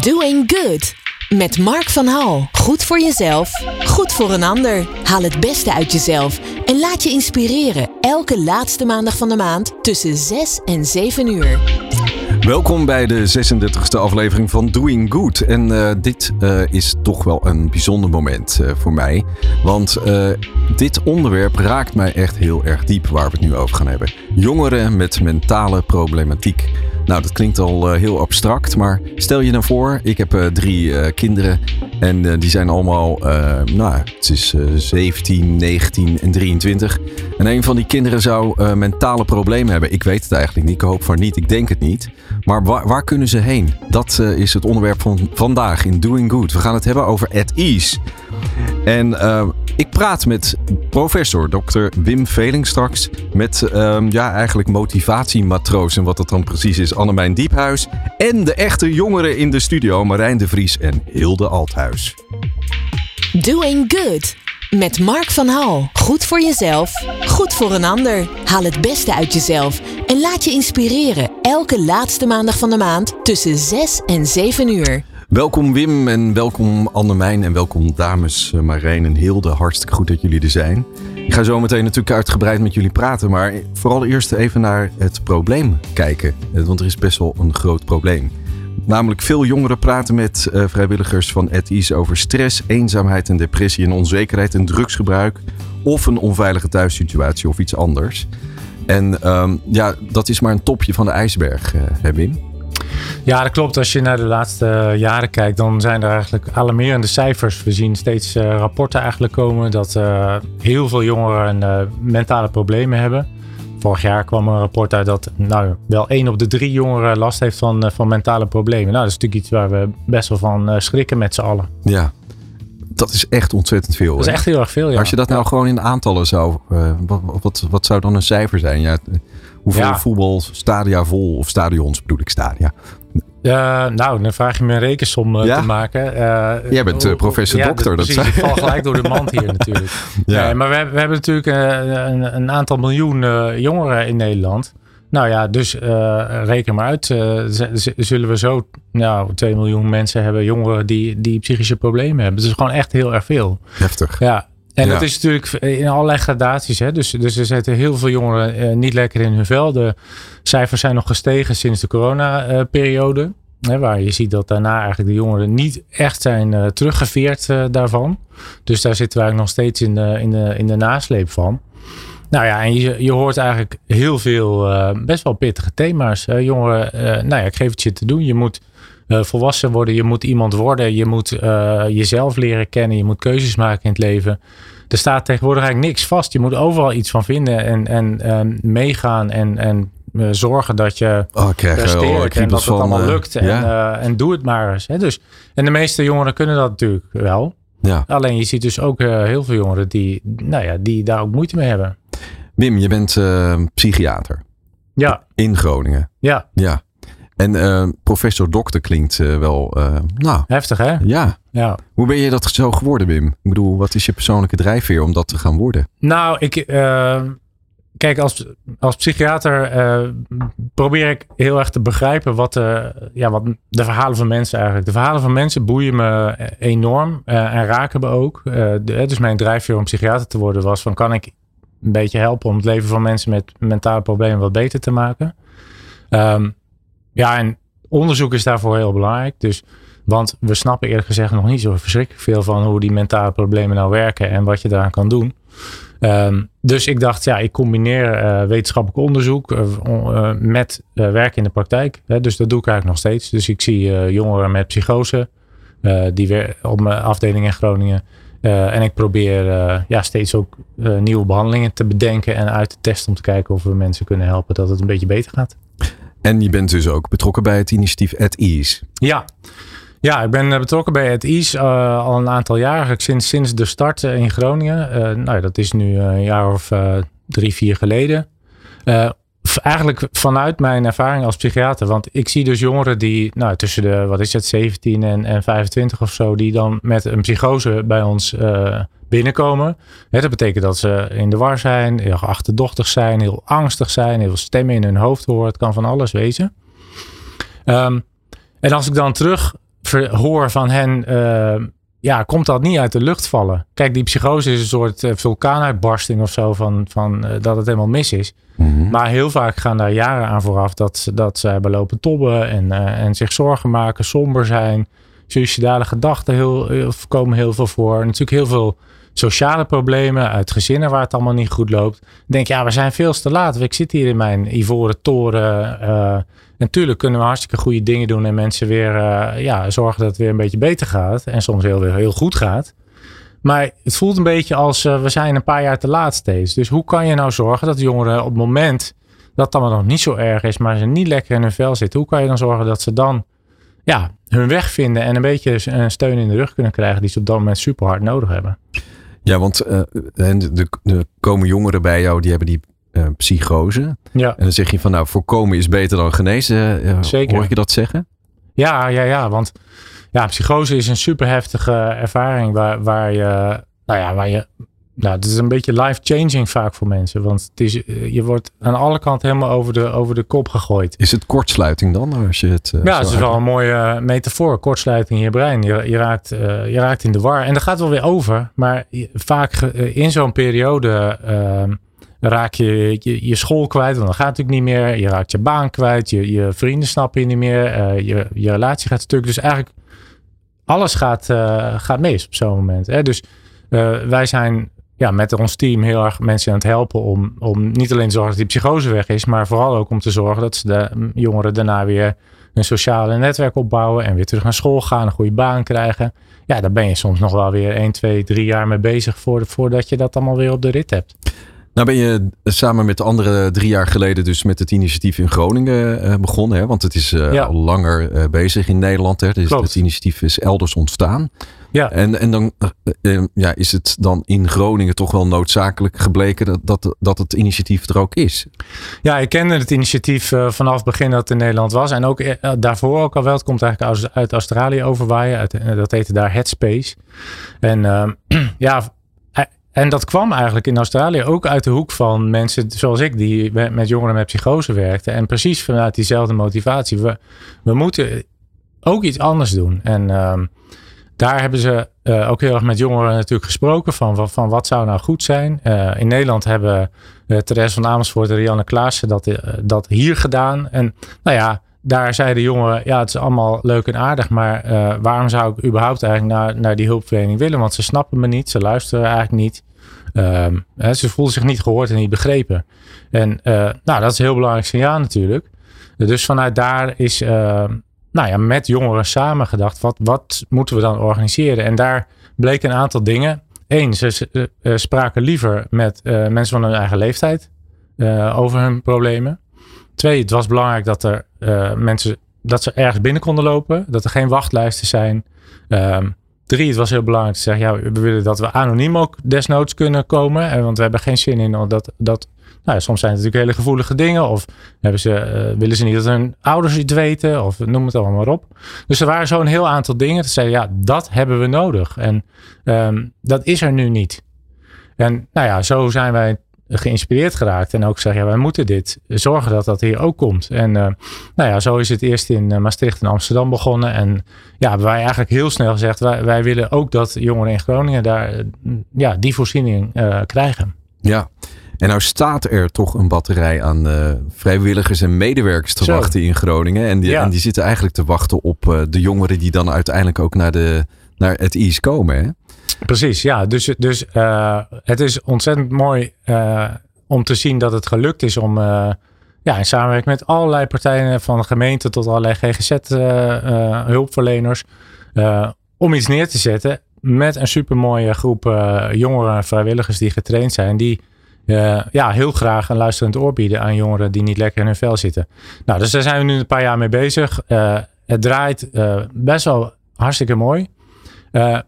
Doing Good. Met Mark van Hal. Goed voor jezelf, goed voor een ander. Haal het beste uit jezelf en laat je inspireren. Elke laatste maandag van de maand tussen 6 en 7 uur. Welkom bij de 36e aflevering van Doing Good. En uh, dit uh, is toch wel een bijzonder moment uh, voor mij. Want dit onderwerp raakt mij echt heel erg diep waar we het nu over gaan hebben. Jongeren met mentale problematiek. Nou, dat klinkt al heel abstract, maar stel je nou voor, ik heb drie kinderen en die zijn allemaal, nou, het is 17, 19 en 23. En een van die kinderen zou mentale problemen hebben. Ik weet het eigenlijk niet, ik hoop van niet, ik denk het niet. Maar waar, waar kunnen ze heen? Dat uh, is het onderwerp van vandaag in Doing Good. We gaan het hebben over at ease. En uh, ik praat met professor Dr. Wim Veling straks. Met uh, ja, eigenlijk motivatiematroos en wat dat dan precies is. Annemijn Diephuis. En de echte jongeren in de studio. Marijn de Vries en Hilde Althuis. Doing Good. Met Mark van Hal. Goed voor jezelf, goed voor een ander. Haal het beste uit jezelf en laat je inspireren. Elke laatste maandag van de maand tussen 6 en 7 uur. Welkom Wim en welkom Annemijn en welkom dames eh, Marijn en Hilde. Hartstikke goed dat jullie er zijn. Ik ga zo meteen natuurlijk uitgebreid met jullie praten, maar vooral eerst even naar het probleem kijken. Eh, want er is best wel een groot probleem. Namelijk veel jongeren praten met uh, vrijwilligers van ETI's over stress, eenzaamheid en depressie en onzekerheid en drugsgebruik. Of een onveilige thuissituatie of iets anders. En um, ja, dat is maar een topje van de ijsberg, uh? Ja, dat klopt. Als je naar de laatste jaren kijkt, dan zijn er eigenlijk alarmerende cijfers. We zien steeds rapporten eigenlijk komen dat heel veel jongeren mentale problemen hebben. Vorig jaar kwam een rapport uit dat nou, wel één op de drie jongeren last heeft van, van mentale problemen. Nou, dat is natuurlijk iets waar we best wel van schrikken met z'n allen. Ja, dat is echt ontzettend veel. Dat is echt heel erg veel, ja. Als je dat nou gewoon in aantallen zou... Uh, wat, wat, wat, zou dan een cijfer zijn? Ja, hoeveel ja. voetbalstadia vol of stadions bedoel ik stadia? Nou, dan vraag je me een rekensom uh, ja? te maken. Uh, Jij bent professor ja, dokter. Dat precies, ik val gelijk door de mand hier natuurlijk. ja. Nee, maar we, we hebben natuurlijk een, een, aantal miljoen jongeren in Nederland. Nou ja, dus reken maar uit. Zullen we zo nou, 2 miljoen mensen hebben, jongeren die, die psychische problemen hebben. Het is gewoon echt heel erg veel. Heftig. Ja. En ja. dat is natuurlijk in allerlei gradaties. Hè? Dus, dus er zitten heel veel jongeren uh, niet lekker in hun vel. De cijfers zijn nog gestegen sinds de coronaperiode. Waar je ziet dat daarna eigenlijk de jongeren niet echt zijn teruggeveerd daarvan. Dus daar zitten we eigenlijk nog steeds in de, in de, in de nasleep van. Nou ja, en je, je hoort eigenlijk heel veel uh, best wel pittige thema's. Jongeren, nou ja, ik geef het je te doen. Je moet volwassen worden, je moet iemand worden, je moet jezelf leren kennen, je moet keuzes maken in het leven. Er staat tegenwoordig eigenlijk niks vast. Je moet overal iets van vinden en, en meegaan en, en zorgen dat je oh, presteert oh, en dat het allemaal lukt. En, ja? en doe het maar eens. Hè? Dus, en de meeste jongeren kunnen dat natuurlijk wel. Ja. Alleen je ziet dus ook heel veel jongeren die, nou ja, die daar ook moeite mee hebben. Wim, je bent uh, psychiater. Ja. In Groningen. Ja. Ja. En uh, professor dokter klinkt uh, wel, nou... Heftig, hè? Ja. ja. Hoe ben je dat zo geworden, Wim? Ik bedoel, wat is je persoonlijke drijfveer om dat te gaan worden? Nou, ik... Kijk, als, als psychiater probeer ik heel erg te begrijpen wat, ja, wat de verhalen van mensen eigenlijk. De verhalen van mensen boeien me enorm en raken me ook. De, dus mijn drijfveer om psychiater te worden was van kan ik een beetje helpen om het leven van mensen met mentale problemen wat beter te maken. Um, ja, en onderzoek is daarvoor heel belangrijk. Dus, want we snappen eerlijk gezegd nog niet zo verschrikkelijk veel van hoe die mentale problemen nou werken en wat je daaraan kan doen. Um, dus ik dacht, ja, ik combineer uh, wetenschappelijk onderzoek uh, uh, met werk in de praktijk. Hè, dus dat doe ik eigenlijk nog steeds. Dus ik zie jongeren met psychose, die weer op mijn afdeling in Groningen. En ik probeer ja, steeds ook nieuwe behandelingen te bedenken en uit te testen om te kijken of we mensen kunnen helpen dat het een beetje beter gaat. En je bent dus ook betrokken bij het initiatief At Ease. Ja, ja ik ben betrokken bij At Ease al een aantal eigenlijk sinds, sinds de start in Groningen. nou, dat is nu een jaar of drie, vier geleden eigenlijk vanuit mijn ervaring als psychiater. Want ik zie dus jongeren die nou, tussen de, wat is het, 17 en, en 25 of zo, die dan met een psychose bij ons binnenkomen. dat betekent dat ze in de war zijn, heel achterdochtig zijn, heel angstig zijn, heel veel stemmen in hun hoofd horen. Het kan van alles wezen. Um, en als ik dan terug hoor van hen, uh, ja, komt dat niet uit de lucht vallen. Kijk, die psychose is een soort uh, vulkaanuitbarsting of zo van, van uh, dat het helemaal mis is. Mhm. Maar heel vaak gaan daar jaren aan vooraf dat, ze- dat ze hebben lopen tobben en, eh, en zich zorgen maken, somber zijn. Suicidale gedachten heel, heel, komen heel veel voor. Natuurlijk heel veel sociale problemen uit gezinnen waar het allemaal niet goed loopt. Denk, ja, we zijn veel te laat. Ik zit hier in mijn ivoren toren. eh, natuurlijk kunnen we hartstikke goede dingen doen en mensen weer eh, ja, zorgen dat het weer een beetje beter gaat. En soms heel, heel goed gaat. Maar het voelt een beetje als eh, we zijn een paar jaar te laat steeds. Dus hoe kan je nou zorgen dat jongeren op het moment dat allemaal nog niet zo erg is, maar ze niet lekker in hun vel zitten, hoe kan je dan zorgen dat ze dan ja, hun weg vinden en een beetje een steun in de rug kunnen krijgen die ze op dat moment super hard nodig hebben? Ja, want en de, de komen jongeren bij jou die hebben die eh, psychose. Ja. En dan zeg je van nou, voorkomen is beter dan genezen. Eh, Zeker. Hoor ik je dat zeggen? Ja, ja, ja. Want ja, psychose is een super heftige ervaring waar, waar je, nou ja, waar je, nou, het is een beetje life-changing vaak voor mensen. Want het is, eh, je wordt aan alle kanten helemaal over de, over de kop gegooid. Is het kortsluiting dan? Als je het, eh, Ja, het is wel een mooie eh, metafoor. Kortsluiting in je brein. Je, je, raakt, je raakt in de war. En dat gaat wel weer over. Maar vaak in zo'n periode raak je, je je school kwijt. Want dat gaat natuurlijk niet meer. Je raakt je baan kwijt. Je, je vrienden snappen je niet meer. je, je relatie gaat stuk. Dus eigenlijk alles gaat, gaat mis op zo'n moment. Hè? Dus wij zijn ja, met ons team heel erg mensen aan het helpen om, om niet alleen te zorgen dat die psychose weg is, maar vooral ook om te zorgen dat ze de mm, jongeren daarna weer een sociale netwerk opbouwen en weer terug naar school gaan, een goede baan krijgen. Ja, daar ben je soms nog wel weer 1, 2, 3 jaar mee bezig voor, voordat je dat allemaal weer op de rit hebt. Nou ben je samen met de andere drie jaar geleden dus met het initiatief in Groningen eh, begonnen. Hè? Want het is eh, Ja. al langer eh, bezig in Nederland. Hè? Dus Klopt. het initiatief is elders ontstaan. Ja. En, en dan eh, eh, ja, is het dan in Groningen toch wel noodzakelijk gebleken dat, dat, dat het initiatief er ook is. Ja, ik kende het initiatief eh, vanaf het begin dat het in Nederland was. En ook daarvoor ook al wel. Het komt eigenlijk uit, Australië overwaaien. Uit, dat heette daar Headspace. En ehm, ja, en dat kwam eigenlijk in Australië ook uit de hoek van mensen zoals ik, die met met jongeren met psychose werkten. En precies vanuit diezelfde motivatie. We, we moeten ook iets anders doen. En ehm, daar hebben ze eh, ook heel erg met jongeren natuurlijk gesproken van, van, van wat zou nou goed zijn. Eh, in Nederland hebben uh, Therese van Amersfoort en Rianne Klaassen dat, dat hier gedaan. En nou ja, daar zeiden jongeren, ja het is allemaal leuk en aardig, maar waarom zou ik überhaupt eigenlijk naar, naar die hulpverlening willen? Want ze snappen me niet, ze luisteren eigenlijk niet. Um, hè, ze voelen zich niet gehoord en niet begrepen. En nou, dat is een heel belangrijk signaal natuurlijk. Dus vanuit daar is nou ja, met jongeren samen gedacht, wat, wat moeten we dan organiseren? En daar bleken een aantal dingen. Eén, ze uh, spraken liever met uh, mensen van hun eigen leeftijd over hun problemen. Twee, het was belangrijk dat er mensen dat ze ergens binnen konden lopen, dat er geen wachtlijsten zijn. Um, drie, het was heel belangrijk te zeggen, ja, we willen dat we anoniem ook desnoods kunnen komen, want we hebben geen zin in dat, dat nou ja, soms zijn het natuurlijk hele gevoelige dingen. Of hebben ze, uh, willen ze niet dat hun ouders iets weten. Of noem het allemaal maar op. Dus er waren zo'n heel aantal dingen. Dat zeiden, ja, dat hebben we nodig. En um, dat is er nu niet. En nou ja, zo zijn wij geïnspireerd geraakt. En ook zeggen, ja, wij moeten dit zorgen dat dat hier ook komt. En uh, nou ja, zo is het eerst in uh, Maastricht en Amsterdam begonnen. En ja, wij eigenlijk heel snel gezegd, wij, wij willen ook dat jongeren in Groningen daar ja, die voorziening krijgen. Ja, en nou staat er toch een batterij aan uh, vrijwilligers en medewerkers te Zo. wachten in Groningen. En die, Ja. en die zitten eigenlijk te wachten op uh, de jongeren die dan uiteindelijk ook naar, de, naar het IS komen. Hè? Precies, ja. Dus, dus uh, het is ontzettend mooi om te zien dat het gelukt is om ja, in samenwerking met allerlei partijen van de gemeente tot allerlei GGZ-hulpverleners om iets neer te zetten met een supermooie groep jongeren en vrijwilligers die getraind zijn. Die uh, ja, heel graag een luisterend oor bieden aan jongeren die niet lekker in hun vel zitten. Nou, dus daar zijn we nu een paar jaar mee bezig. Uh, het draait uh, best wel hartstikke mooi.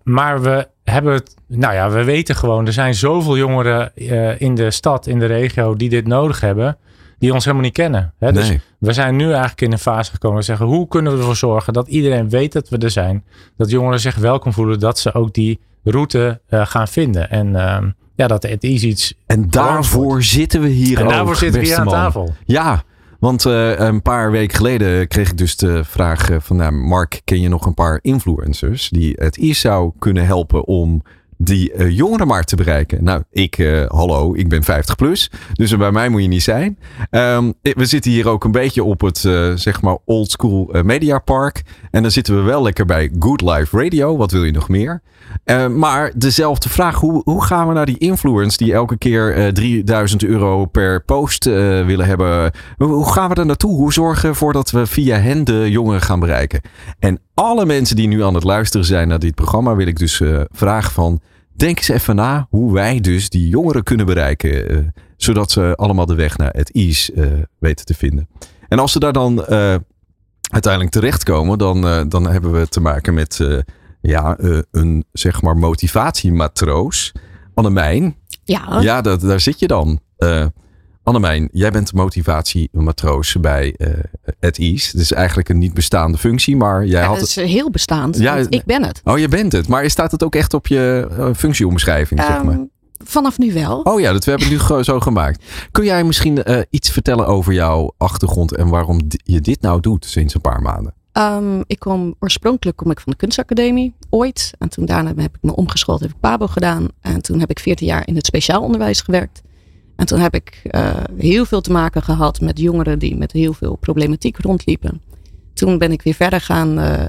maar we hebben het, nou ja, we weten gewoon, er zijn zoveel jongeren in de stad, in de regio, die dit nodig hebben, die ons helemaal niet kennen. Hè? Dus we zijn nu eigenlijk in een fase gekomen. We zeggen, hoe kunnen we ervoor zorgen dat iedereen weet dat we er zijn? Dat jongeren zich welkom voelen, dat ze ook die route gaan vinden. En ehm, ja, dat het is iets. En daarvoor zitten we hier En ook, daarvoor zitten we hier aan man. tafel. Ja, Want uh, een paar weken geleden kreeg ik dus de vraag van, nou, Mark, ken je nog een paar influencers die het iets zou kunnen helpen om die uh, jongeren maar te bereiken. Nou, ik, uh, hallo, ik ben 50 plus. Dus bij mij moet je niet zijn. Um, we zitten hier ook een beetje op het, zeg maar, old school media park. En dan zitten we wel lekker bij Good Life Radio. Wat wil je nog meer? maar dezelfde vraag, hoe, hoe gaan we naar die influence die elke keer 3000 euro per post willen hebben? Hoe gaan we daar naartoe? Hoe zorgen we ervoor dat we via hen de jongeren gaan bereiken? En alle mensen die nu aan het luisteren zijn naar dit programma, wil ik dus vragen van Denk eens even na hoe wij dus die jongeren kunnen bereiken. Uh, zodat ze allemaal de weg naar het IS uh, weten te vinden. En als ze daar dan uh, uiteindelijk terechtkomen, dan, dan hebben we te maken met ja, een zeg maar motivatiematroos. Annemijn. Ja. Ja, dat, daar zit je dan. Annemijn, jij bent motivatiematroos bij uh, At Ease. Het is eigenlijk een niet bestaande functie, maar jij ja, had het. is heel bestaand. Ja, ik ben het. Oh, je bent het. Maar staat het ook echt op je uh, functieomschrijving, um, zeg maar? Ehm, vanaf nu wel. Oh ja, dat we hebben het nu zo gemaakt. Kun jij misschien uh, iets vertellen over jouw achtergrond en waarom je dit nou doet sinds een paar maanden? Um, ik kom oorspronkelijk kom ik van de kunstacademie, ooit. En toen daarna heb ik me omgeschoold, heb ik PABO gedaan. En toen heb ik 14 jaar in het speciaal onderwijs gewerkt. En toen heb ik uh, heel veel te maken gehad met jongeren die met heel veel problematiek rondliepen. Toen ben ik weer verder gaan uh,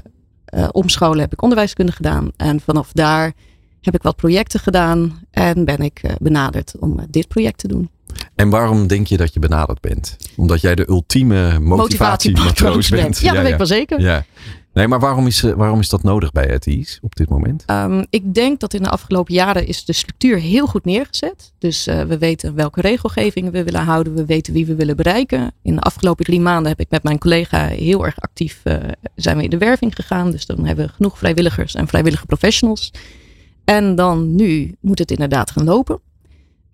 uh, omscholen, heb ik onderwijskunde gedaan. En vanaf daar heb ik wat projecten gedaan en ben ik benaderd om dit project te doen. En waarom denk je dat je benaderd bent? Omdat jij de ultieme motivatiematroos bent. bent. Ja, dat ja, weet ik wel zeker. Ja. Nee, maar waarom is, waarom is dat nodig bij ETI's op dit moment? Um, ik denk dat in de afgelopen jaren is de structuur heel goed neergezet. Dus uh, we weten welke regelgevingen we willen houden. We weten wie we willen bereiken. In de afgelopen drie maanden heb ik met mijn collega heel erg actief uh, zijn we in de werving gegaan. Dus dan hebben we genoeg vrijwilligers en vrijwillige professionals. En dan nu moet het inderdaad gaan lopen.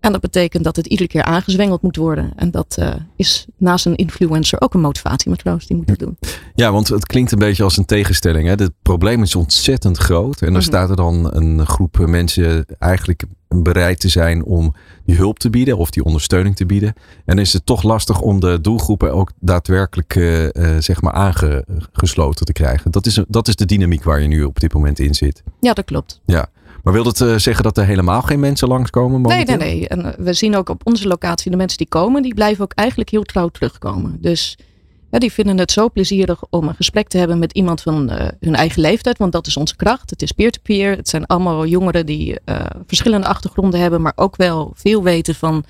En dat betekent dat het iedere keer aangezwengeld moet worden. En dat uh, is naast een influencer ook een motivatiematroos die moet dat doen. Ja, want het klinkt een beetje als een tegenstelling. Hè? Het probleem is ontzettend groot. En dan mm -hmm. staat er dan een groep mensen eigenlijk bereid te zijn om die hulp te bieden of die ondersteuning te bieden. En dan is het toch lastig om de doelgroepen ook daadwerkelijk uh, zeg maar aangesloten te krijgen. Dat is, dat is de dynamiek waar je nu op dit moment in zit. Ja, dat klopt. Ja. Maar wil dat uh, zeggen dat er helemaal geen mensen langskomen? Momenteel? Nee, nee, nee. En we zien ook op onze locatie de mensen die komen, die blijven ook eigenlijk heel trouw terugkomen. Dus ja, die vinden het zo plezierig om een gesprek te hebben met iemand van uh, hun eigen leeftijd, want dat is onze kracht. Het is peer-to-peer. -peer. Het zijn allemaal jongeren die uh, verschillende achtergronden hebben, maar ook wel veel weten van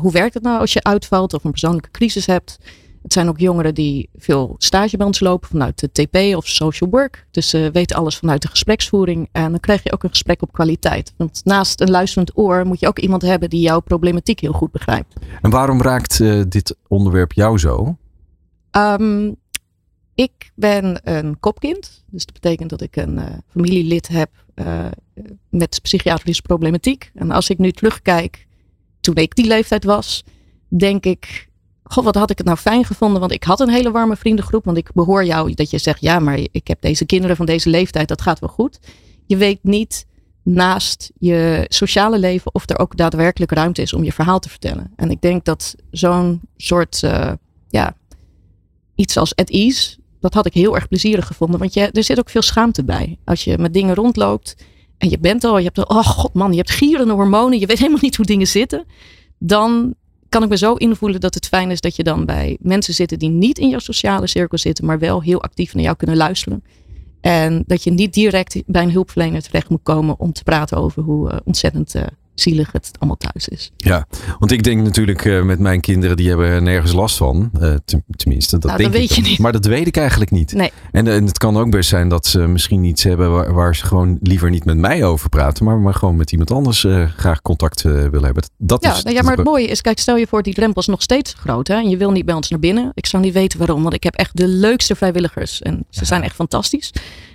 hoe werkt het nou als je uitvalt of een persoonlijke crisis hebt. Het zijn ook jongeren die veel stage bij ons lopen vanuit de TP of social work. Dus ze weten alles vanuit de gespreksvoering. En dan krijg je ook een gesprek op kwaliteit. Want naast een luisterend oor moet je ook iemand hebben die jouw problematiek heel goed begrijpt. En waarom raakt uh, dit onderwerp jou zo? Um, ik ben een kopkind. Dus dat betekent dat ik een uh, familielid heb uh, met psychiatrische problematiek. En als ik nu terugkijk, toen ik die leeftijd was, denk ik, God, wat had ik het nou fijn gevonden. Want ik had een hele warme vriendengroep. Want ik behoor jou dat je zegt, ja, maar ik heb deze kinderen van deze leeftijd, dat gaat wel goed. Je weet niet naast je sociale leven of er ook daadwerkelijk ruimte is om je verhaal te vertellen. En ik denk dat zo'n soort, uh, ja, iets als at ease, dat had ik heel erg plezierig gevonden. Want je, er zit ook veel schaamte bij. Als je met dingen rondloopt en je bent al, je hebt, oh god man, je hebt gierende hormonen, je weet helemaal niet hoe dingen zitten. Dan kan ik me zo invoelen dat het fijn is dat je dan bij mensen zit die niet in jouw sociale cirkel zitten, maar wel heel actief naar jou kunnen luisteren. En dat je niet direct bij een hulpverlener terecht moet komen om te praten over hoe uh, ontzettend uh, zielig het allemaal thuis is. Ja, want ik denk natuurlijk uh, met mijn kinderen, die hebben nergens last van. Uh, tenminste, dat nou, denk dat weet ik. Je niet. Maar dat weet ik eigenlijk niet. Nee. En, en het kan ook best zijn dat ze misschien iets hebben waar, waar, ze gewoon liever niet met mij over praten, maar, maar gewoon met iemand anders uh, graag contact willen hebben. Dat ja, is, nou, ja, maar het mooie is, kijk, stel je voor, die drempel is nog steeds groot. Hè, en je wil niet bij ons naar binnen. Ik zou niet weten waarom, want ik heb echt de leukste vrijwilligers. En ze ja. zijn echt fantastisch.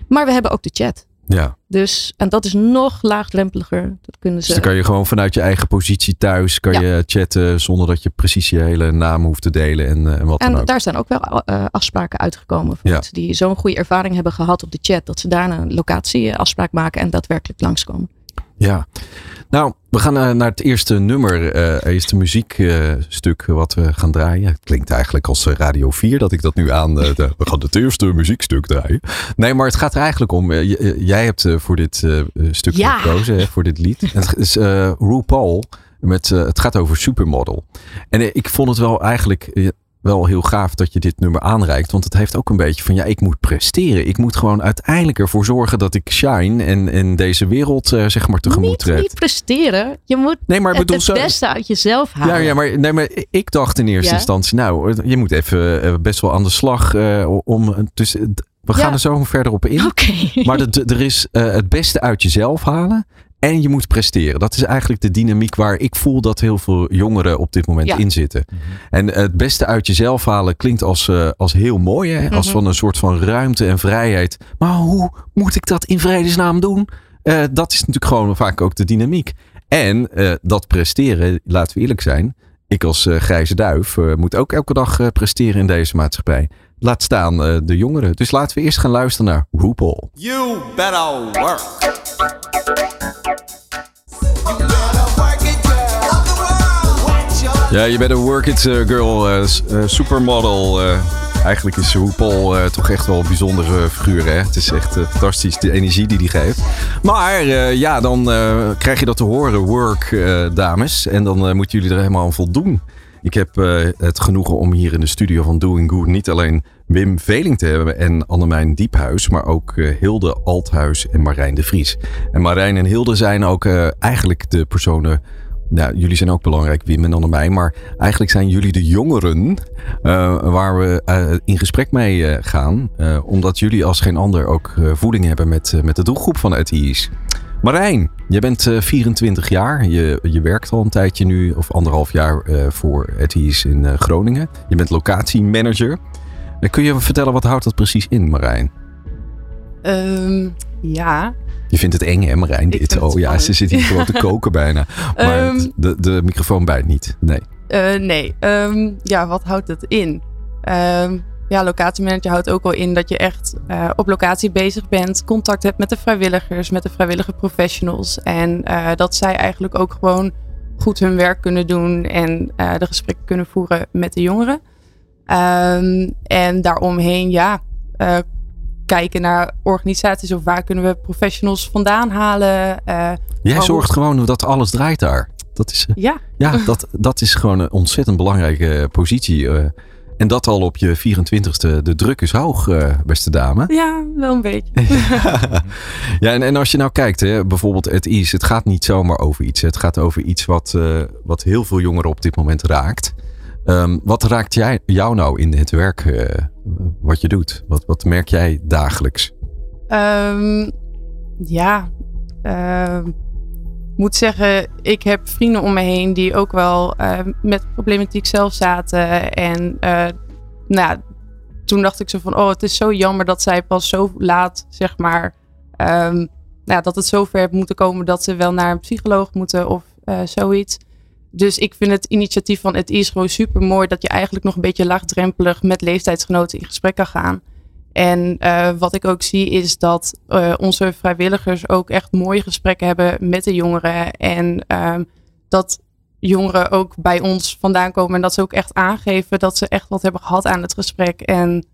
Maar we hebben ook de chat. Ja. Dus, en dat is nog laagdrempeliger. Dat kunnen ze... Dus dan kan je gewoon vanuit je eigen positie thuis kan ja. je chatten zonder dat je precies je hele naam hoeft te delen en, uh, en wat en dan ook. daar zijn ook wel uh, afspraken uitgekomen van ja. mensen die zo'n goede ervaring hebben gehad op de chat, dat ze daar een locatieafspraak maken en daadwerkelijk langskomen. Ja. Nou, we gaan uh, naar het eerste nummer, uh, eerste muziekstuk uh, wat we gaan draaien. Het klinkt eigenlijk als Radio 4 dat ik dat nu aan. De, we gaan het eerste muziekstuk draaien. Nee, maar het gaat er eigenlijk om. jij hebt voor dit stuk ja. gekozen, hè, voor dit lied. het is RuPaul. Met, het gaat over supermodel. En ik vond het wel eigenlijk wel heel gaaf dat je dit nummer aanreikt. Want het heeft ook een beetje van ja, ik moet presteren. Ik moet gewoon uiteindelijk ervoor zorgen dat ik shine en, en deze wereld uh, zeg maar tegemoet niet, red. Niet presteren. Je moet nee, maar het, bedoel, het beste uit jezelf halen. Ja, ja maar, nee, maar ik dacht in eerste instantie, nou, je moet even uh, best wel aan de slag uh, om. Dus we gaan er zo verder op in. Okay. Maar de, er is het beste uit jezelf halen. En je moet presteren. Dat is eigenlijk de dynamiek waar ik voel dat heel veel jongeren op dit moment in zitten. Mhm. En het beste uit jezelf halen klinkt als, uh, als heel mooi. Hè? Als mhm. van een soort van ruimte en vrijheid. Maar hoe moet ik dat in vredesnaam doen? Uh, dat is natuurlijk gewoon vaak ook de dynamiek. En uh, dat presteren, laten we eerlijk zijn. Ik als grijze duif moet ook elke dag presteren in deze maatschappij. Laat staan de jongeren. Dus laten we eerst gaan luisteren naar RuPaul. You better work. Ja, je bent een work it uh, girl, uh, supermodel. eigenlijk is RuPaul toch echt wel een bijzondere figuur. Hè? Het is echt fantastisch, de energie die hij geeft. Maar ja, dan krijg je dat te horen, work dames. En dan moeten jullie er helemaal aan voldoen. Ik heb het genoegen om hier in de studio van Doing Good niet alleen Wim Veling te hebben en Annemijn Diephuis, maar ook Hilde Althuis en Marijn de Vries. En Marijn en Hilde zijn ook eigenlijk de personen nou, jullie zijn ook belangrijk, Wim en mij. Maar eigenlijk zijn jullie de jongeren waar we in gesprek mee gaan. omdat jullie als geen ander ook voeding hebben met, met de doelgroep van ETI's. Marijn, je bent 24 jaar. Je, je werkt al een tijdje nu, of anderhalf jaar voor ETI's in Groningen. Je bent locatiemanager. kun je vertellen, wat houdt dat precies in, Marijn? Um, ja, je vindt het eng, hè, Marijn? Dit. Oh ja, ze zit hier gewoon te koken bijna. Maar um, de, de microfoon bijt niet. Nee. Uh, nee. Um, ja, wat houdt het in? Ja, locatiemanager houdt ook wel in dat je echt uh, op locatie bezig bent, contact hebt met de vrijwilligers, met de vrijwillige professionals. En uh, dat zij eigenlijk ook gewoon goed hun werk kunnen doen en de gesprekken kunnen voeren met de jongeren. en daaromheen, ja, kijken naar organisaties of waar kunnen we professionals vandaan halen. Jij zorgt gewoon dat alles draait daar. Dat is, ja, ja dat, dat is gewoon een ontzettend belangrijke positie. En dat al op je 24ste. De druk is hoog, beste dame. Ja, wel een beetje. ja, en, en als je nou kijkt, hè, bijvoorbeeld het is, het gaat niet zomaar over iets. Het gaat over iets wat, wat heel veel jongeren op dit moment raakt. Um, wat raakt jij, jou nou in het werk uh, wat je doet? Wat, wat merk jij dagelijks? Um, ja, uh, moet zeggen, ik heb vrienden om me heen die ook wel uh, met problematiek zelf zaten. En uh, nou, toen dacht ik zo van, oh, het is zo jammer dat zij pas zo laat, zeg maar, um, nou, dat het zover heeft moeten komen dat ze wel naar een psycholoog moeten of zoiets. Dus ik vind het initiatief van het is super mooi dat je eigenlijk nog een beetje laagdrempelig met leeftijdsgenoten in gesprek kan gaan. En uh, wat ik ook zie is dat uh, onze vrijwilligers ook echt mooie gesprekken hebben met de jongeren. En uh, dat jongeren ook bij ons vandaan komen en dat ze ook echt aangeven dat ze echt wat hebben gehad aan het gesprek. En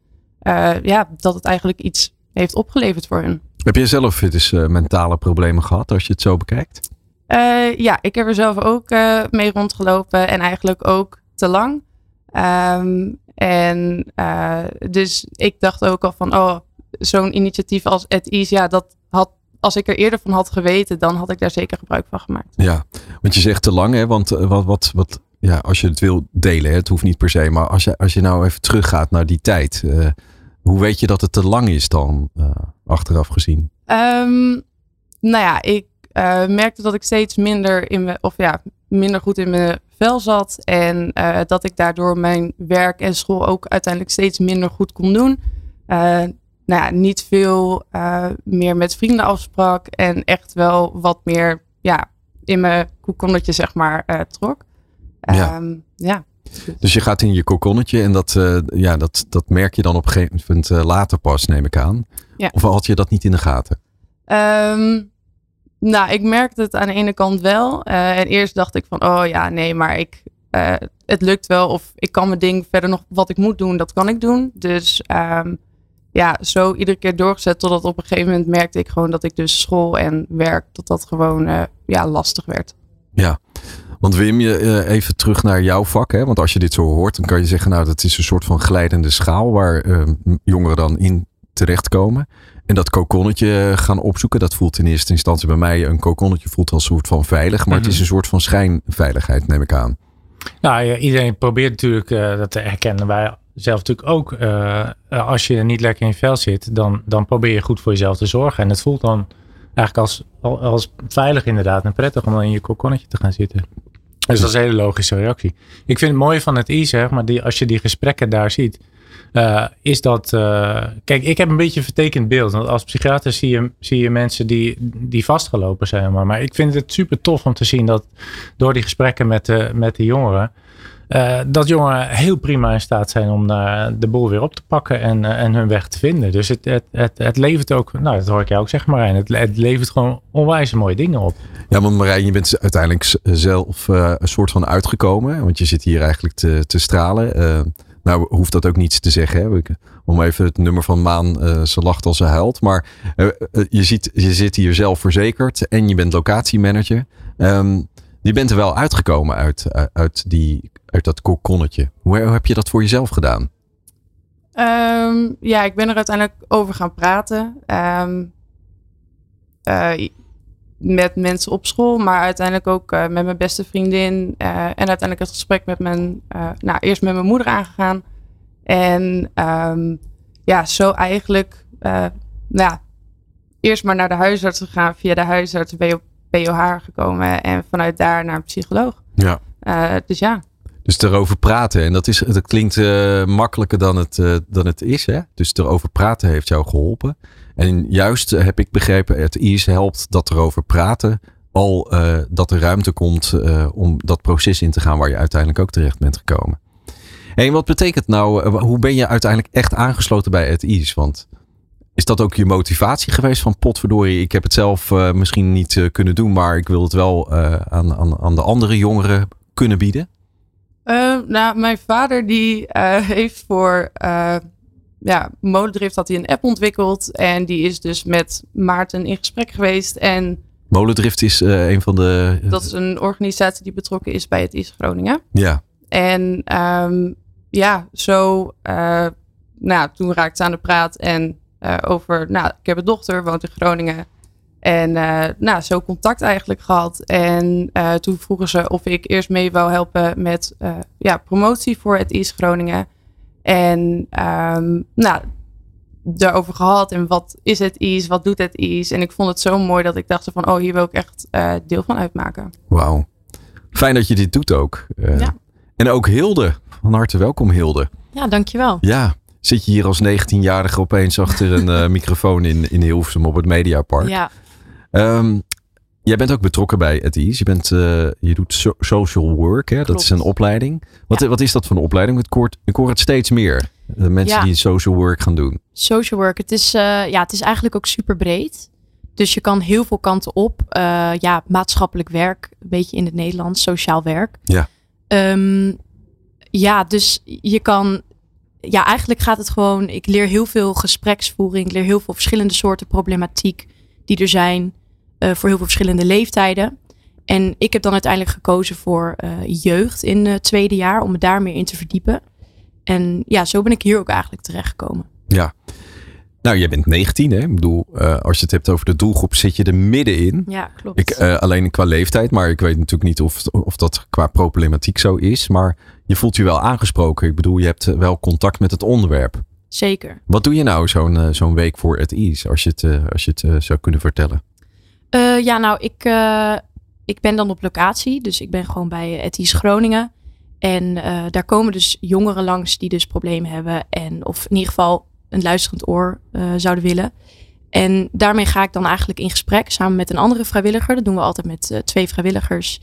uh, ja, dat het eigenlijk iets heeft opgeleverd voor hun. Heb je zelf dus mentale problemen gehad als je het zo bekijkt? Ja, ik heb er zelf ook mee rondgelopen en eigenlijk ook te lang. Um, en uh, dus ik dacht ook al van, oh, zo'n initiatief als At Ease, ja, dat had, als ik er eerder van had geweten, dan had ik daar zeker gebruik van gemaakt. Ja, want je zegt te lang, hè? Want wat, wat, wat ja, als je het wil delen, hè, het hoeft niet per se, maar als je, als je nou even teruggaat naar die tijd, hoe weet je dat het te lang is dan, achteraf gezien? Um, nou ja, ik merkte dat ik steeds minder in me, of ja, minder goed in mijn vel zat. En uh, dat ik daardoor mijn werk en school ook uiteindelijk steeds minder goed kon doen. Uh, nou ja, niet veel meer met vrienden afsprak. En echt wel wat meer ja, in mijn kokonnetje, zeg maar, trok. Ja. Um, ja. Dus je gaat in je kokonnetje en dat, ja, dat, dat merk je dan op een gegeven moment later pas, neem ik aan. Ja. Of had je dat niet in de gaten? Um, nou, ik merkte het aan de ene kant wel. en eerst dacht ik van, oh ja, nee, maar ik, het lukt wel. Of ik kan mijn ding verder nog, wat ik moet doen, dat kan ik doen. Dus um, ja, zo iedere keer doorgezet totdat op een gegeven moment merkte ik gewoon dat ik dus school en werk, dat dat gewoon uh, ja, lastig werd. Ja, want Wim, je, even terug naar jouw vak. Hè? Want als je dit zo hoort, dan kan je zeggen, nou, dat is een soort van glijdende schaal waar uh, jongeren dan in terechtkomen. En dat kokonnetje gaan opzoeken, dat voelt in eerste instantie bij mij, een kokonnetje voelt als een soort van veilig, maar het is mhm. een soort van schijnveiligheid, neem ik aan. Nou ja, iedereen probeert natuurlijk uh, dat te herkennen. Wij zelf natuurlijk ook. Uh, als je niet lekker in je vel zit, dan, dan probeer je goed voor jezelf te zorgen. En het voelt dan eigenlijk als, als veilig inderdaad en prettig om dan in je kokonnetje te gaan zitten. Dus dat is een hele logische reactie. Ik vind het mooie van het I, zeg maar, die, als je die gesprekken daar ziet, uh, is dat. Uh, kijk, ik heb een beetje een vertekend beeld. Want als psychiater zie je, zie je mensen die, die vastgelopen zijn. Maar, ik vind het super tof om te zien dat door die gesprekken met de, met de jongeren. Uh, dat jongeren heel prima in staat zijn om de boel weer op te pakken en, en hun weg te vinden. Dus het, het, het, het, levert ook, nou dat hoor ik jou ook zeggen Marijn, het, het levert gewoon onwijs mooie dingen op. Ja, want Marijn, je bent uiteindelijk zelf een soort van uitgekomen, want je zit hier eigenlijk te, te stralen. Nou hoeft dat ook niets te zeggen, hè? om even het nummer van Maan, ze lacht als ze huilt. Maar je, ziet, je zit hier zelf verzekerd en je bent locatiemanager. Um, je bent er wel uitgekomen uit, uit die uit dat kokonnetje. Hoe, heb je dat voor jezelf gedaan? Um, ja, ik ben er uiteindelijk over gaan praten. Uh, met mensen op school, maar uiteindelijk ook uh, met mijn beste vriendin. Uh, en uiteindelijk het gesprek met mijn, nou, eerst met mijn moeder aangegaan. En um, ja, zo eigenlijk, nou ja, eerst maar naar de huisarts gegaan. Via de huisarts ben je op POH gekomen en vanuit daar naar een psycholoog. Ja. dus ja. Dus erover praten. En dat, is, dat klinkt uh, makkelijker dan het, uh, dan het is. Hè? Dus erover praten heeft jou geholpen. En juist uh, heb ik begrepen, het IS helpt dat erover praten. Al dat er ruimte komt om dat proces in te gaan waar je uiteindelijk ook terecht bent gekomen. En wat betekent nou, hoe ben je uiteindelijk echt aangesloten bij het IS? Want is dat ook je motivatie geweest van potverdorie, ik heb het zelf misschien niet kunnen doen, maar ik wil het wel aan, aan, aan de andere jongeren kunnen bieden? Nou, mijn vader die heeft voor ja, Molendrift had hij een app ontwikkeld. En die is dus met Maarten in gesprek geweest. En Molendrift is een van de... Dat is een organisatie die betrokken is bij het IS Groningen. Ja. En um, ja, zo... nou, toen raakte ze aan de praat en over... Nou, ik heb een dochter, woont in Groningen. En uh, nou, zo contact eigenlijk gehad. En uh, toen vroegen ze of ik eerst mee wou helpen met uh, ja, promotie voor het IS Groningen. En um, nou, daarover gehad. En wat is het IS? Wat doet het IS? En ik vond het zo mooi dat ik dacht van, oh, hier wil ik echt deel van uitmaken. Wauw. Fijn dat je dit doet ook. Ja. En ook Hilde. Van harte welkom Hilde. Ja, dankjewel. Ja, zit je hier als 19-jarige opeens achter een microfoon in, in Hilversum op het Mediapark. Ja, Um, jij bent ook betrokken bij het IS. Je, bent, uh, je doet social work, hè? dat is een opleiding. Wat, wat is dat voor een opleiding? Ik hoor, ik hoor het steeds meer. De mensen ja. die social work gaan doen. Social work, het is, uh, ja, het is eigenlijk ook super breed. Dus je kan heel veel kanten op. Uh, ja, maatschappelijk werk, een beetje in het Nederlands, sociaal werk. Ja. Um, ja, dus je kan ja, eigenlijk gaat het gewoon. Ik leer heel veel gespreksvoering. Ik leer heel veel verschillende soorten problematiek die er zijn. Eh, voor heel veel verschillende leeftijden. En ik heb dan uiteindelijk gekozen voor uh, jeugd in het tweede jaar om me daar meer in te verdiepen. En ja, zo ben ik hier ook eigenlijk terechtgekomen. Ja. Nou, jij bent 19, hè? Ik bedoel, uh, als je het hebt over de doelgroep, zit je er middenin. Ja, klopt. Ik, uh, alleen qua leeftijd, maar ik weet natuurlijk niet of, of dat qua problematiek zo is. Maar je voelt je wel aangesproken. Ik bedoel, je hebt wel contact met het onderwerp. Zeker. Wat doe je nou zo'n zo'n week voor het IS, als je het, als je het zou kunnen vertellen? Uh, ja, nou, ik, uh, ik ben dan op locatie. Dus ik ben gewoon bij Ethisch Groningen. En uh, daar komen dus jongeren langs die dus problemen hebben. En, of in ieder geval een luisterend oor zouden willen. En daarmee ga ik dan eigenlijk in gesprek samen met een andere vrijwilliger. Dat doen we altijd met twee vrijwilligers.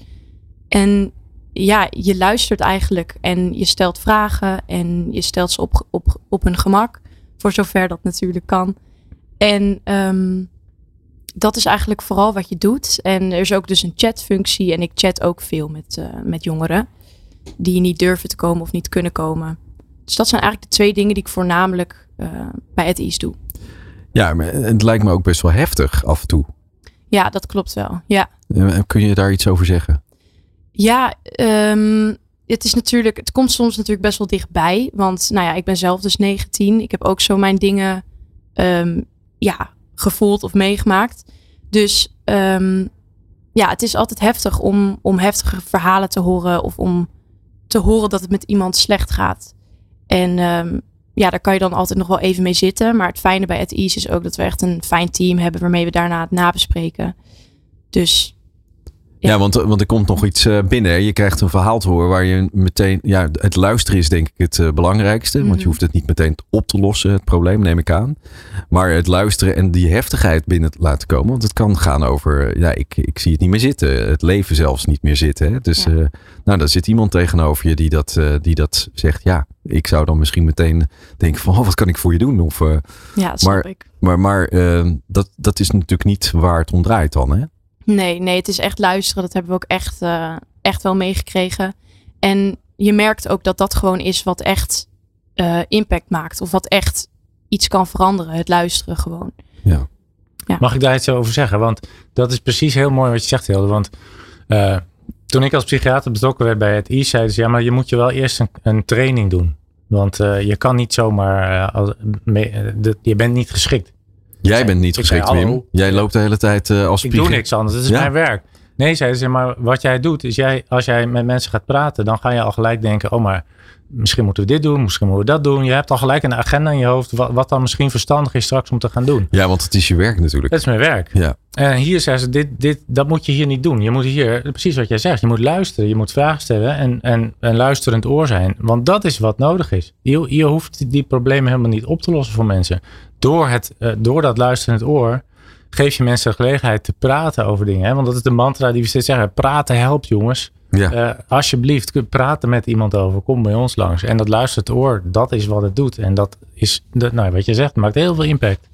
En ja, je luistert eigenlijk en je stelt vragen. En je stelt ze op, op, op hun gemak. Voor zover dat natuurlijk kan. En um, dat is eigenlijk vooral wat je doet. En er is ook dus een chatfunctie. En ik chat ook veel met, uh, met jongeren. Die niet durven te komen of niet kunnen komen. Dus dat zijn eigenlijk de twee dingen die ik voornamelijk uh, bij het IS doe. Ja, maar het lijkt me ook best wel heftig af en toe. Ja, dat klopt wel. Ja. Kun je daar iets over zeggen? Ja, um, het is natuurlijk, het komt soms natuurlijk best wel dichtbij. Want nou ja, ik ben zelf dus 19. Ik heb ook zo mijn dingen um, ja, gevoeld of meegemaakt. Dus um, ja, het is altijd heftig om, om heftige verhalen te horen of om te horen dat het met iemand slecht gaat. En um, ja, daar kan je dan altijd nog wel even mee zitten. Maar het fijne bij het is ook dat we echt een fijn team hebben waarmee we daarna het nabespreken. Dus ja, want, want er komt nog iets eh, binnen. Je krijgt een verhaal te horen waar je meteen. Ja, het luisteren is denk ik het uh, belangrijkste. Want je Mhm. hoeft het niet meteen op te lossen, het probleem, neem ik aan. Maar het luisteren en die heftigheid binnen te laten komen. Want het kan gaan over. eh, Ja, ik, ik zie het niet meer zitten. Het leven zelfs niet meer zitten. Hè? Dus Ja. eh, nou, dan zit iemand tegenover je die dat, eh, die dat zegt. Ja, ik zou dan misschien meteen denken: van oh, wat kan ik voor je doen? Of, eh, ja, dat snap maar- ik. maar maar eh, dat, dat is natuurlijk niet waar het om draait dan. Hè? Nee, nee, het is echt luisteren. Dat hebben we ook echt, eh, echt wel meegekregen. En je merkt ook dat dat gewoon is wat echt eh, impact maakt. Of wat echt iets kan veranderen. Het luisteren gewoon. Mag ik daar iets over zeggen? Want dat is precies heel mooi wat je zegt, Hilde. Want eh, toen ik als psychiater betrokken werd bij het IS, zeiden ze, ja, maar je moet je wel eerst een, een training doen. Want eh, je kan niet zomaar, als, mee- de- je bent niet geschikt. Jij zei- bent niet ik zei, geschikt, Wim. Jij loopt de hele tijd eh, als Ik spiegel. doe niks anders, het is Ja. mijn werk. Nee, zeiden ze, maar wat jij doet, is jij, als jij met mensen gaat praten, dan ga je al gelijk denken, oh maar misschien moeten we dit doen, misschien moeten we dat doen. Je hebt al gelijk een agenda in je hoofd, wat, wat dan misschien verstandig is straks om te gaan doen. Ja, want het is je werk natuurlijk. Dat is mijn werk. Ja. En hier zeggen ze, dit, dit, dat moet je hier niet doen. Je moet hier, precies wat jij zegt, je moet luisteren. Je moet vragen stellen en, en een luisterend oor zijn. Want dat is wat nodig is. Je, je hoeft die problemen helemaal niet op te lossen voor mensen. Door, het, eh, door dat luisterend oor geef je mensen de gelegenheid te praten over dingen. Hè? Want dat is de mantra die we steeds zeggen. Praten helpt jongens. Ja. Eh, alsjeblieft, kun- praten met iemand over. Kom bij ons langs. En dat luisterend oor, dat is wat het doet. En dat is, dat, nou, wat je zegt, maakt heel veel impact.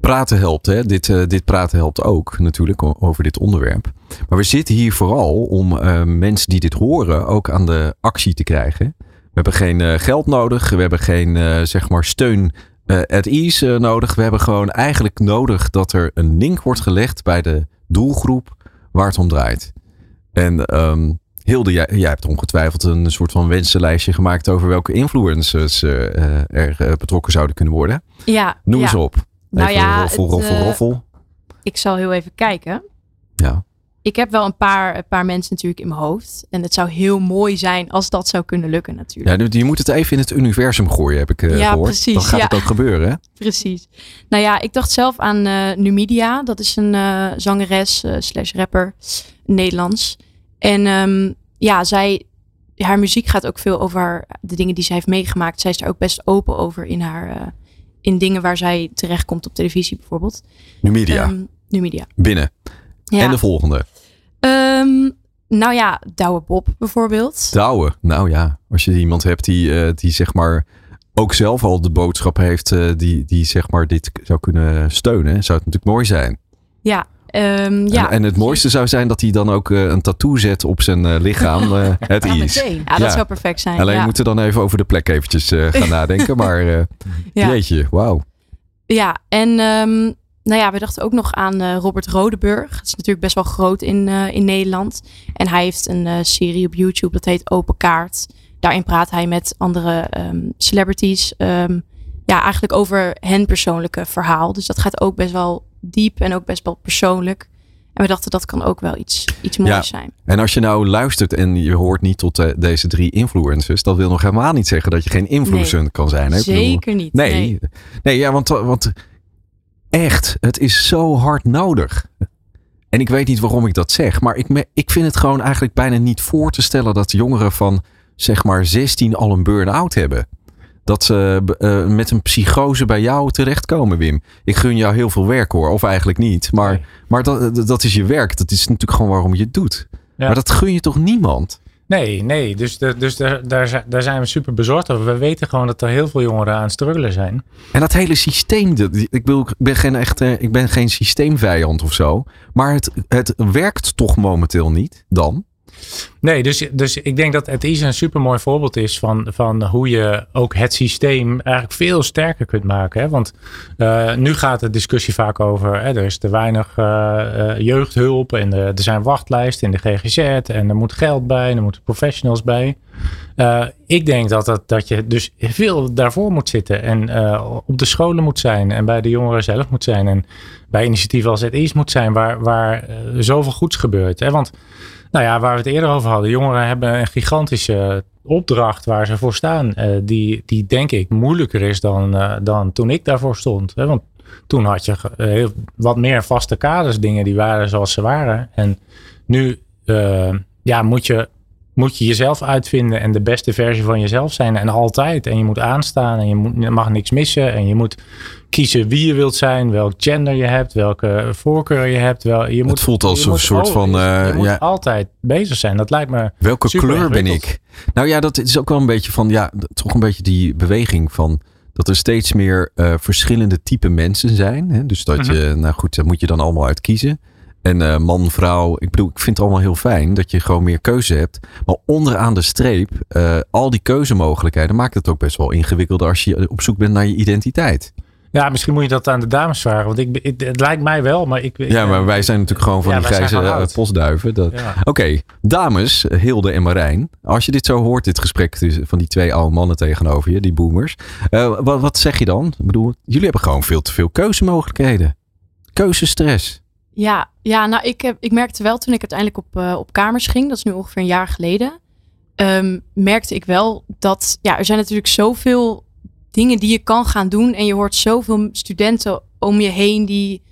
Praten helpt, hè? Dit, eh, dit praten helpt ook natuurlijk over dit onderwerp. Maar we zitten hier vooral om eh, mensen die dit horen ook aan de actie te krijgen. We hebben geen geld nodig. We hebben geen eh, zeg maar steun at ease eh, nodig. We hebben gewoon eigenlijk nodig dat er een link wordt gelegd bij de doelgroep waar het om draait. En ehm, Hilde, jij, jij hebt ongetwijfeld een soort van wensenlijstje gemaakt over welke influencers eh, eh, er eh, betrokken zouden kunnen worden. Ja, Noem ja. eens op. Nou ja, roffel, het, roffel, eh, roffel. Ik zal heel even kijken. Ja. Ik heb wel een paar, een paar mensen natuurlijk in mijn hoofd. En het zou heel mooi zijn als dat zou kunnen lukken natuurlijk. Ja, je moet het even in het universum gooien, heb ik eh, Ja, gehoord. precies, Dan gaat ja. het ook gebeuren, hè? Precies. Nou ja, ik dacht zelf aan eh, Numidia. Dat is een eh, zangeres slash rapper, Nederlands. En ehm, ja, zij, haar muziek gaat ook veel over haar- de dingen die zij heeft meegemaakt. Zij is er ook best open over in haar, in dingen waar zij terechtkomt op televisie bijvoorbeeld. Numidia, Ehm, Numidia. binnen. Ja. En de volgende. Ehm, nou ja, Douwe Bob bijvoorbeeld. Douwe. Nou ja, als je iemand hebt die, eh, die zeg maar ook zelf al de boodschap heeft eh, die, die zeg maar dit zou kunnen steunen, zou het natuurlijk mooi zijn. Ja, ehm, ja. En, en het mooiste zou zijn dat hij dan ook eh, een tattoo zet op zijn lichaam. het Ja, is. ja, dat ja. zou perfect zijn. Alleen ja. moeten we dan even over de plek eventjes gaan nadenken. Maar jeetje, wauw. Ja, en ehm, nou ja, we dachten ook nog aan eh, Robert Rodeburg. Dat is natuurlijk best wel groot in, eh, in Nederland. En hij heeft een eh, serie op YouTube dat heet Open Kaart. Daarin praat hij met andere ehm, celebrities. ehm, ja, eigenlijk over hen persoonlijke verhaal. Dus dat gaat ook best wel diep en ook best wel persoonlijk. En we dachten dat kan ook wel iets, iets moois Ja. zijn. En als je nou luistert en je hoort niet tot deze drie influencers, dat wil nog helemaal niet zeggen dat je geen influencer kan zijn. Hè? Bedoel, Zeker niet. Nee, nee. nee. ja, want, want echt, het is zo hard nodig. En ik weet niet waarom ik dat zeg, maar ik, me- ik vind het gewoon eigenlijk bijna niet voor te stellen dat jongeren van zeg maar 16 al een burn-out hebben. Dat ze eh, met een psychose bij jou terechtkomen, Wim. Ik gun jou heel veel werk hoor, of eigenlijk niet. Maar, Nee. maar dat, dat is je werk. Dat is natuurlijk gewoon waarom je het doet. Ja. Maar dat gun je toch niemand? Nee, nee. Dus, dus daar, daar, zijn we super bezorgd over. We weten gewoon dat er heel veel jongeren aan het struggelen zijn. En dat hele systeem, ik, ik ben geen echte, ik ben geen systeemvijand of zo. Maar het, het werkt toch momenteel niet dan? Nee, dus, dus ik denk dat het is een super mooi voorbeeld is van, van hoe je ook het systeem eigenlijk veel sterker kunt maken. Hè? Want eh, nu gaat de discussie vaak over, hè, er is te weinig eh, eh, jeugdhulp en er zijn wachtlijsten in de GGZ en er moet geld bij en er moeten professionals bij. Ik denk dat, dat, dat je dus veel daarvoor moet zitten en op de scholen moet zijn en bij de jongeren zelf moet zijn en bij initiatieven als het is moet zijn waar, waar zoveel goeds gebeurt. Hè? Want nou ja, waar we het eerder over hadden. Jongeren hebben een gigantische opdracht waar ze voor staan. eh, die, die denk ik moeilijker is dan, eh, dan toen ik daarvoor stond. Hè? Want toen had je eh, wat meer vaste kaders. Dingen die waren zoals ze waren. En nu ja, moet, je, moet je jezelf uitvinden. En de beste versie van jezelf zijn. En altijd. En je moet aanstaan. En je, moet, je mag niks missen. En je moet kiezen wie je wilt zijn. Welk gender je hebt. Welke voorkeur je hebt. Wel, je moet, het voelt als een soort van, je eh, moet ja, altijd bezig zijn. Dat lijkt me. welke kleur ben ik? Nou ja, dat is ook wel een beetje van, ja, toch een beetje die beweging van dat er steeds meer eh, verschillende type mensen zijn. Hè? Dus dat Mhm. je, nou goed, daar moet je dan allemaal uit kiezen. En eh, man, vrouw, ik bedoel, ik vind het allemaal heel fijn dat je gewoon meer keuze hebt. Maar onderaan de streep, eh, al die keuzemogelijkheden maakt het ook best wel ingewikkelder als je op zoek bent naar je identiteit. Ja, misschien moet je dat aan de dames vragen. Want ik, het, het lijkt mij wel, maar ik. ik- Ja, maar wij zijn natuurlijk gewoon van Ja, die grijze eh, postduiven. Dat... Ja. Oké, dames, Hilde en Marijn. Als je dit zo hoort, dit gesprek van die twee oude mannen tegenover je, die boomers. wat, wat zeg je dan? Ik bedoel, jullie hebben gewoon veel te veel keuzemogelijkheden. Keuzestress. Ja, ja nou ik, heb, ik merkte wel toen ik uiteindelijk op, eh, op kamers ging, dat is nu ongeveer een jaar geleden, ehm, merkte ik wel dat ja, er zijn natuurlijk zoveel dingen die je kan gaan doen en je hoort zoveel studenten om je heen die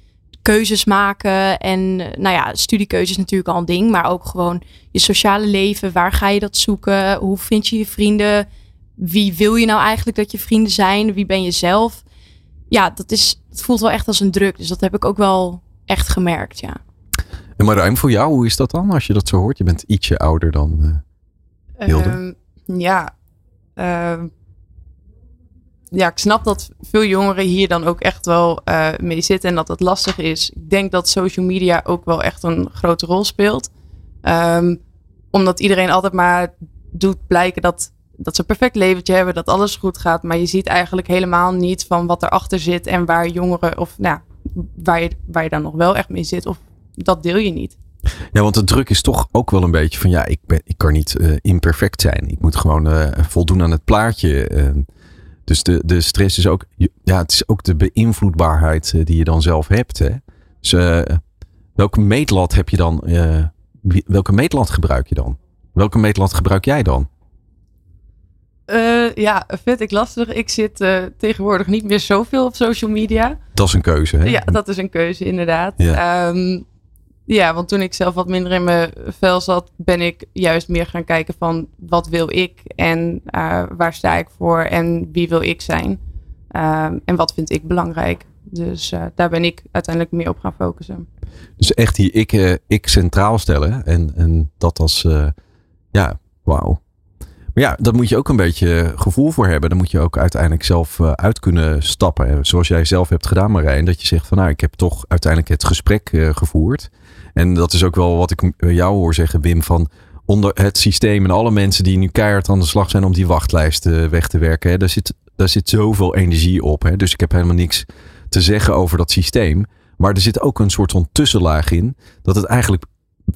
keuzes maken en eh, nou ja, studiekeuze is natuurlijk al een ding, maar ook gewoon je sociale leven, waar ga je dat zoeken, hoe vind je je vrienden, wie wil je nou eigenlijk dat je vrienden zijn, wie ben je zelf? Ja, dat is, het voelt wel echt als een druk, dus dat heb ik ook wel echt gemerkt, ja. En Marijn, voor jou, hoe is dat dan als je dat zo hoort? Je bent ietsje ouder dan... eh, Hilde? Ehm, ja. Ehm, ja, ik snap dat veel jongeren hier dan ook echt wel eh, mee zitten en dat het lastig is. Ik denk dat social media ook wel echt een grote rol speelt. Ehm, omdat iedereen altijd maar doet blijken dat, dat ze een perfect leventje hebben, dat alles goed gaat. Maar je ziet eigenlijk helemaal niet van wat erachter zit en waar jongeren, of nou, waar je, waar dan nog wel echt mee zit. Of dat deel je niet. Ja, want de druk is toch ook wel een beetje van ja, ik, ben, ik kan niet eh, imperfect zijn. Ik moet gewoon eh, voldoen aan het plaatje. eh. dus de, de stress is ook, ja, het is ook de beïnvloedbaarheid eh, die je dan zelf hebt. Hè? Dus welke meetlat heb je dan? welke meetlat gebruik je dan? Welke meetlat gebruik jij dan? Eh, ja, vind ik lastig. Ik zit eh, tegenwoordig niet meer zoveel op social media. Dat is een keuze. Hè? Ja, dat is een keuze inderdaad. Ja. Ja. ja, want toen ik zelf wat minder in mijn vel zat, ben ik juist meer gaan kijken van wat wil ik en eh, waar sta ik voor en wie wil ik zijn. Ehm, en wat vind ik belangrijk. Dus daar ben ik uiteindelijk meer op gaan focussen. Dus echt die ik, ik centraal stellen. En, en dat als, ja, wauw. Maar ja, daar moet je ook een beetje gevoel voor hebben. Daar moet je ook uiteindelijk zelf eh, uit kunnen stappen. Zoals jij zelf hebt gedaan, Marijn. Dat je zegt van nou, ik heb toch uiteindelijk het gesprek eh, gevoerd. En dat is ook wel wat ik eh, jou hoor zeggen, Wim. Van onder het systeem en alle mensen die nu keihard aan de slag zijn om die wachtlijst eh, weg te werken. Daar, zit, daar zit zoveel energie op. Dus ik heb helemaal niks te zeggen over dat systeem. Maar er zit ook een soort van tussenlaag in. Dat het eigenlijk,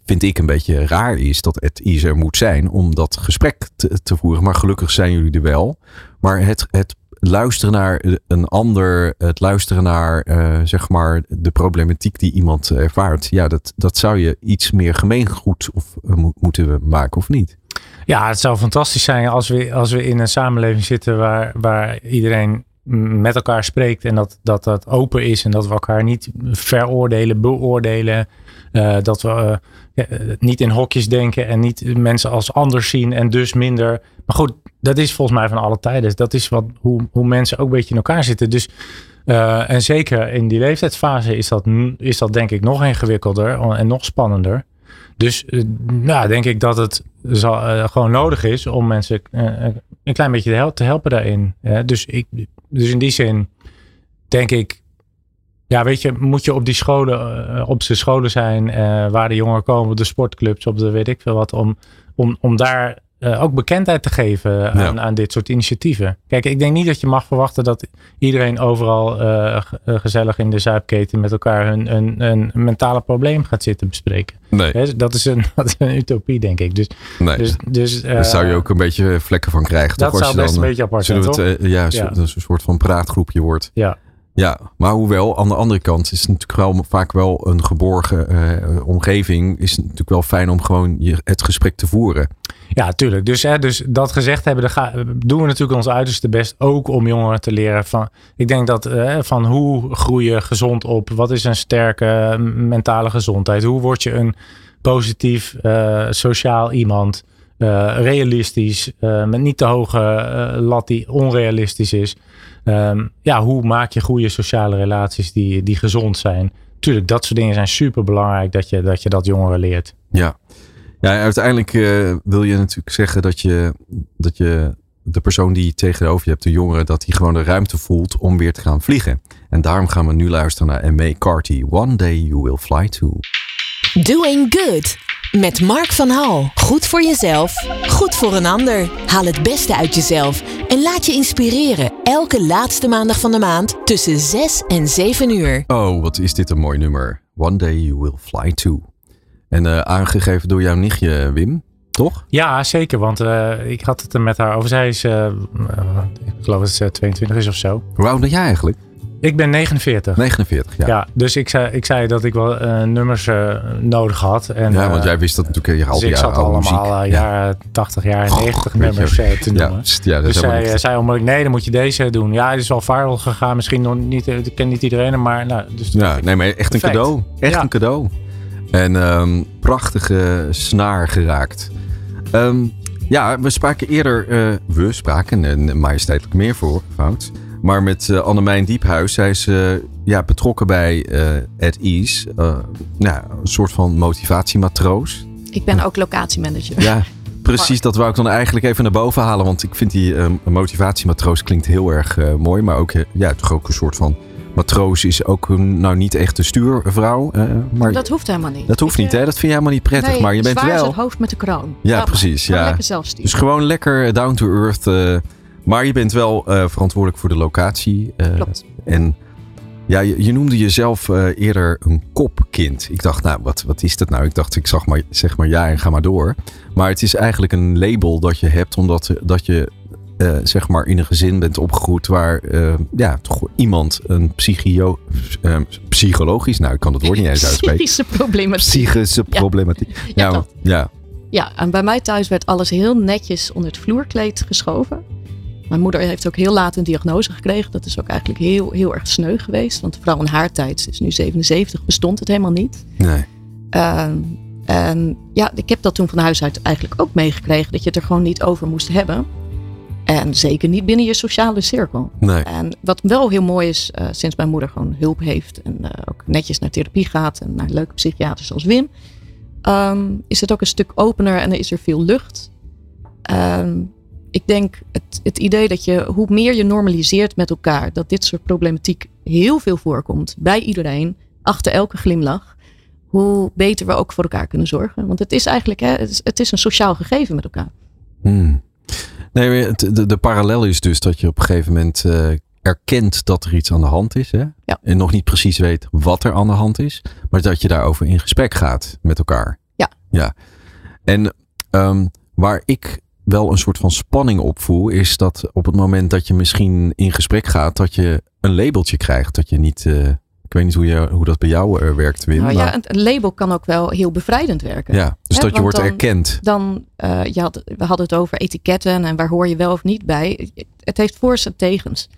vind ik, een beetje raar is dat het iets er moet zijn om dat gesprek te, voeren. Maar gelukkig zijn jullie er wel. Maar het, het luisteren naar een ander, het luisteren naar eh, zeg maar de problematiek die iemand ervaart. Ja, dat, dat zou je iets meer gemeengoed of, eh, mo- moeten maken of niet? Ja, het zou fantastisch zijn als we, als we in een samenleving zitten waar, waar iedereen met elkaar spreekt en dat, dat dat open is en dat we elkaar niet veroordelen, beoordelen. eh, dat we eh, eh, niet in hokjes denken en niet mensen als anders zien en dus minder. Maar goed, dat is volgens mij van alle tijden. Dat is wat, hoe, hoe mensen ook een beetje in elkaar zitten. Dus, en zeker in die leeftijdsfase is dat, is dat denk ik nog ingewikkelder en nog spannender. Dus nou, denk ik dat het zal, gewoon nodig is om mensen een klein beetje te helpen daarin. dus, ik, dus in die zin denk ik, ja, weet je, moet je op die scholen, op de scholen zijn waar de jongeren komen, op de sportclubs, op de weet ik veel wat, om, om, om daar uh, ook bekendheid te geven aan, aan, dit soort initiatieven. Kijk, ik denk niet dat je mag verwachten dat iedereen overal uh, gezellig in de zuipketen met elkaar hun, een, een mentale probleem gaat zitten bespreken. Nee. dat, is een, dat is een utopie, denk ik. Dus, nee. dus, dus Daar zou je ook een beetje vlekken van krijgen. Dat toch, zou best dan, een beetje apart zijn, het, ja, ja. dat is een soort van praatgroepje wordt. Ja. Ja, maar hoewel, aan de andere kant is het natuurlijk wel vaak wel een geborgen omgeving. Is het natuurlijk wel fijn om gewoon je, het gesprek te voeren. Ja, tuurlijk. Dus, hè, dus dat gezegd hebben, doen we natuurlijk ons uiterste best ook om jongeren te leren van. Ik denk dat uh, van hoe groei je gezond op? Wat is een sterke mentale gezondheid? Hoe word je een positief uh, sociaal iemand? realistisch, met niet te hoge lat die onrealistisch is. Um, ja, hoe maak je goede sociale relaties die, die gezond zijn? Tuurlijk, dat soort dingen zijn super belangrijk dat je dat, je dat jongeren leert. Ja, ja uiteindelijk uh, wil je natuurlijk zeggen dat je, dat je de persoon die tegenover je hebt, de jongere, dat hij gewoon de ruimte voelt om weer te gaan vliegen. En daarom gaan we nu luisteren naar M.A. Carty. One day you will fly too. Doing good. Met Mark van Hal. Goed voor jezelf, goed voor een ander. Haal het beste uit jezelf en laat je inspireren. Elke laatste maandag van de maand tussen 6 en 7 uur. Oh, wat is dit een mooi nummer. One day you will fly too. En uh, aangegeven door jouw nichtje, Wim, toch? Ja, zeker. Want uh, ik had het er met haar over. Zij is, uh, ik geloof dat ze 22 is of zo. Hoe oud ben jij eigenlijk? Ik ben 49. 49, ja. ja dus ik zei, ik zei dat ik wel uh, nummers uh, nodig had. En, ja, want jij wist dat natuurlijk je dus al ik zat allemaal uh, jaren 80, jaren 90 nummers te noemen. Ja, ja, dus zij zei onmiddellijk, nee, dan moet je deze doen. Ja, het is wel viral gegaan. Misschien nog niet, ik ken niet iedereen, maar nou, dus Ja, nee, maar echt een cadeau. Echt een cadeau. En um, prachtige snaar geraakt. Um, ja, we spraken eerder, we spraken, en majesteitelijk meer voor, fout maar met uh, Annemijn Diephuis, zij is uh, ja, betrokken bij uh, At Ease. nou, een soort van motivatiematroos. Ik ben ook locatiemanager. Ja, precies. Dat wou ik dan eigenlijk even naar boven halen. Want ik vind die motivatiematroos klinkt heel erg mooi. Maar ook, ja, toch ook een soort van matroos is ook een, nou niet echt de stuurvrouw. maar dat hoeft helemaal niet. Dat hoeft niet, hè? Dat vind je helemaal niet prettig. Nee, maar je bent wel. het hoofd met de kroon. Ja, precies. Ja. Lekker Dus gewoon lekker down to earth maar je bent wel uh, verantwoordelijk voor de locatie. Klopt. En ja, je, je noemde jezelf eerder een kopkind. Ik dacht, nou, wat, wat is dat nou? Ik dacht, ik zag maar, zeg maar ja en ga maar door. Maar het is eigenlijk een label dat je hebt, omdat dat je zeg maar in een gezin bent opgegroeid waar ja, toch iemand een psychio, psychologisch, nou ik kan het woord niet eens uitspreken. Psychische problematiek. Psychische problematiek. Ja, ja, ja, ja. en bij mij thuis werd alles heel netjes onder het vloerkleed geschoven. Mijn moeder heeft ook heel laat een diagnose gekregen. Dat is ook eigenlijk heel, heel erg sneu geweest. Want vooral in haar tijd, ze is nu 77, bestond het helemaal niet. Nee. Uh, en ja, ik heb dat toen van huis uit eigenlijk ook meegekregen. Dat je het er gewoon niet over moest hebben. En zeker niet binnen je sociale cirkel. Nee. En wat wel heel mooi is, uh, sinds mijn moeder gewoon hulp heeft. En uh, ook netjes naar therapie gaat. En naar leuke psychiaters zoals Wim. Um, is het ook een stuk opener en er is er veel lucht. Um, ik denk het, het idee dat je, hoe meer je normaliseert met elkaar, dat dit soort problematiek heel veel voorkomt bij iedereen, achter elke glimlach, hoe beter we ook voor elkaar kunnen zorgen. Want het is eigenlijk, hè, het, is, het is een sociaal gegeven met elkaar. Hmm. Nee, de, de parallel is dus dat je op een gegeven moment uh, erkent dat er iets aan de hand is. Hè? Ja. En nog niet precies weet wat er aan de hand is. Maar dat je daarover in gesprek gaat met elkaar. Ja. ja. En um, waar ik wel een soort van spanning opvoel, is dat op het moment dat je misschien in gesprek gaat, dat je een labeltje krijgt. Dat je niet. Uh, ik weet niet hoe, je, hoe dat bij jou uh, werkt, Wim. Nou, ja, een label kan ook wel heel bevrijdend werken. Ja, dus dat je wordt dan, erkend. Dan, uh, je had, we hadden het over etiketten en waar hoor je wel of niet bij. Het heeft voor's en tegens.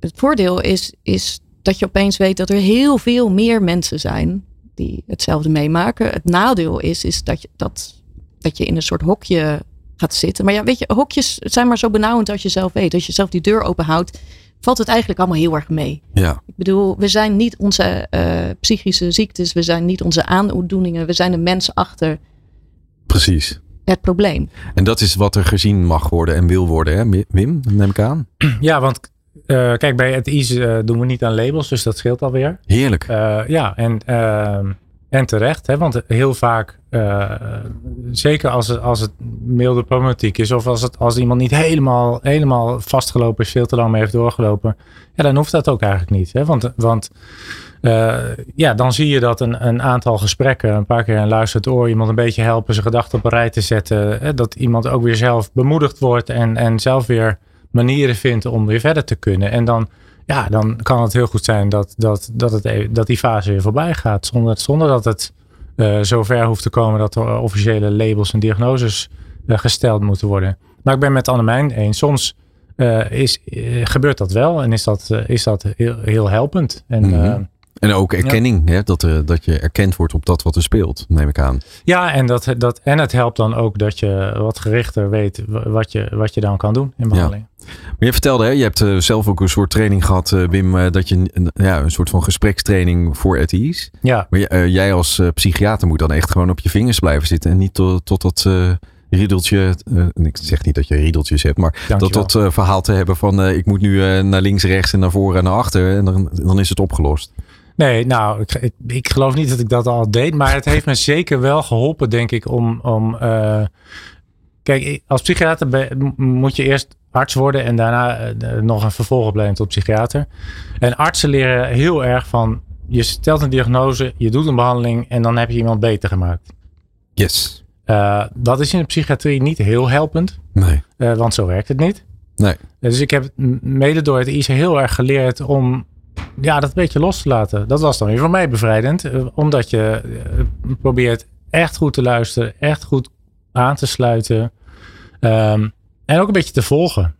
Het voordeel is, is dat je opeens weet dat er heel veel meer mensen zijn die hetzelfde meemaken. Het nadeel is, is dat, je, dat, dat je in een soort hokje gaat zitten. Maar ja, weet je, hokjes zijn maar zo benauwend als je zelf weet. Als je zelf die deur open houdt, valt het eigenlijk allemaal heel erg mee. Ja. Ik bedoel, we zijn niet onze eh, psychische ziektes, we zijn niet onze aandoeningen, we zijn de mensen achter Precies. het probleem. En dat is wat er gezien mag worden en wil worden, hè? Wim, neem ik aan. Ja, want uh, kijk, bij het IS uh, doen we niet aan labels, dus dat scheelt alweer. Heerlijk. Uh, ja, en, ehm, en terecht, hè, want heel vaak, zeker als het, als het milde problematiek is, of als, het, als iemand niet helemaal, helemaal vastgelopen is, veel te lang mee heeft doorgelopen, ja, dan hoeft dat ook eigenlijk niet. Hè, want want ja, dan zie je dat een, een aantal gesprekken, een paar keer een luisterend oor, iemand een beetje helpen, zijn gedachten op een rij te zetten, hè, dat iemand ook weer zelf bemoedigd wordt en, en zelf weer manieren vindt om weer verder te kunnen. En dan, ja, dan kan het heel goed zijn dat, dat, dat, het, e-, dat die fase weer voorbij gaat. Zonder, zonder dat het uh, zover hoeft te komen dat er officiële labels en diagnoses uh, gesteld moeten worden. Maar ik ben met Annemijn eens. Soms uh, is, gebeurt dat wel en is dat, is dat heel, heel helpend. En, mm -hmm. En ook erkenning, ja. hè, dat, uh, dat je erkend wordt op dat wat er speelt, neem ik aan. Ja, en, dat, dat, en het helpt dan ook dat je wat gerichter weet wat je, wat je dan kan doen in behandeling. Ja. Maar je vertelde, hè, je hebt uh, zelf ook een soort training gehad, uh, Wim, dat je een, ja, een soort van gesprekstraining voor ETI's. Ja. Maar jij als psychiater moet dan echt gewoon op je vingers blijven zitten en niet tot, tot dat riedeltje. Uh, ik zeg niet dat je riedeltjes hebt, maar Dankjewel. dat dat uh, verhaal te hebben van uh, ik moet nu naar links, rechts en naar voren en naar achter. En dan, dan is het opgelost. Nee, nou, ik, ik, ik, geloof niet dat ik dat al deed. Maar het heeft me zeker wel geholpen, denk ik, om. om uh, kijk, als psychiater moet je eerst arts worden en daarna uh, nog een vervolgopleiding tot psychiater. En artsen leren heel erg van. Je stelt een diagnose, je doet een behandeling en dan heb je iemand beter gemaakt. Yes. Uh, dat is in de psychiatrie niet heel helpend. Nee. want zo werkt het niet. Nee. Dus ik heb mede door het IC heel erg geleerd om ja, dat een beetje los te laten. Dat was dan weer voor mij bevrijdend. Omdat je probeert echt goed te luisteren. Echt goed aan te sluiten. Um, en ook een beetje te volgen.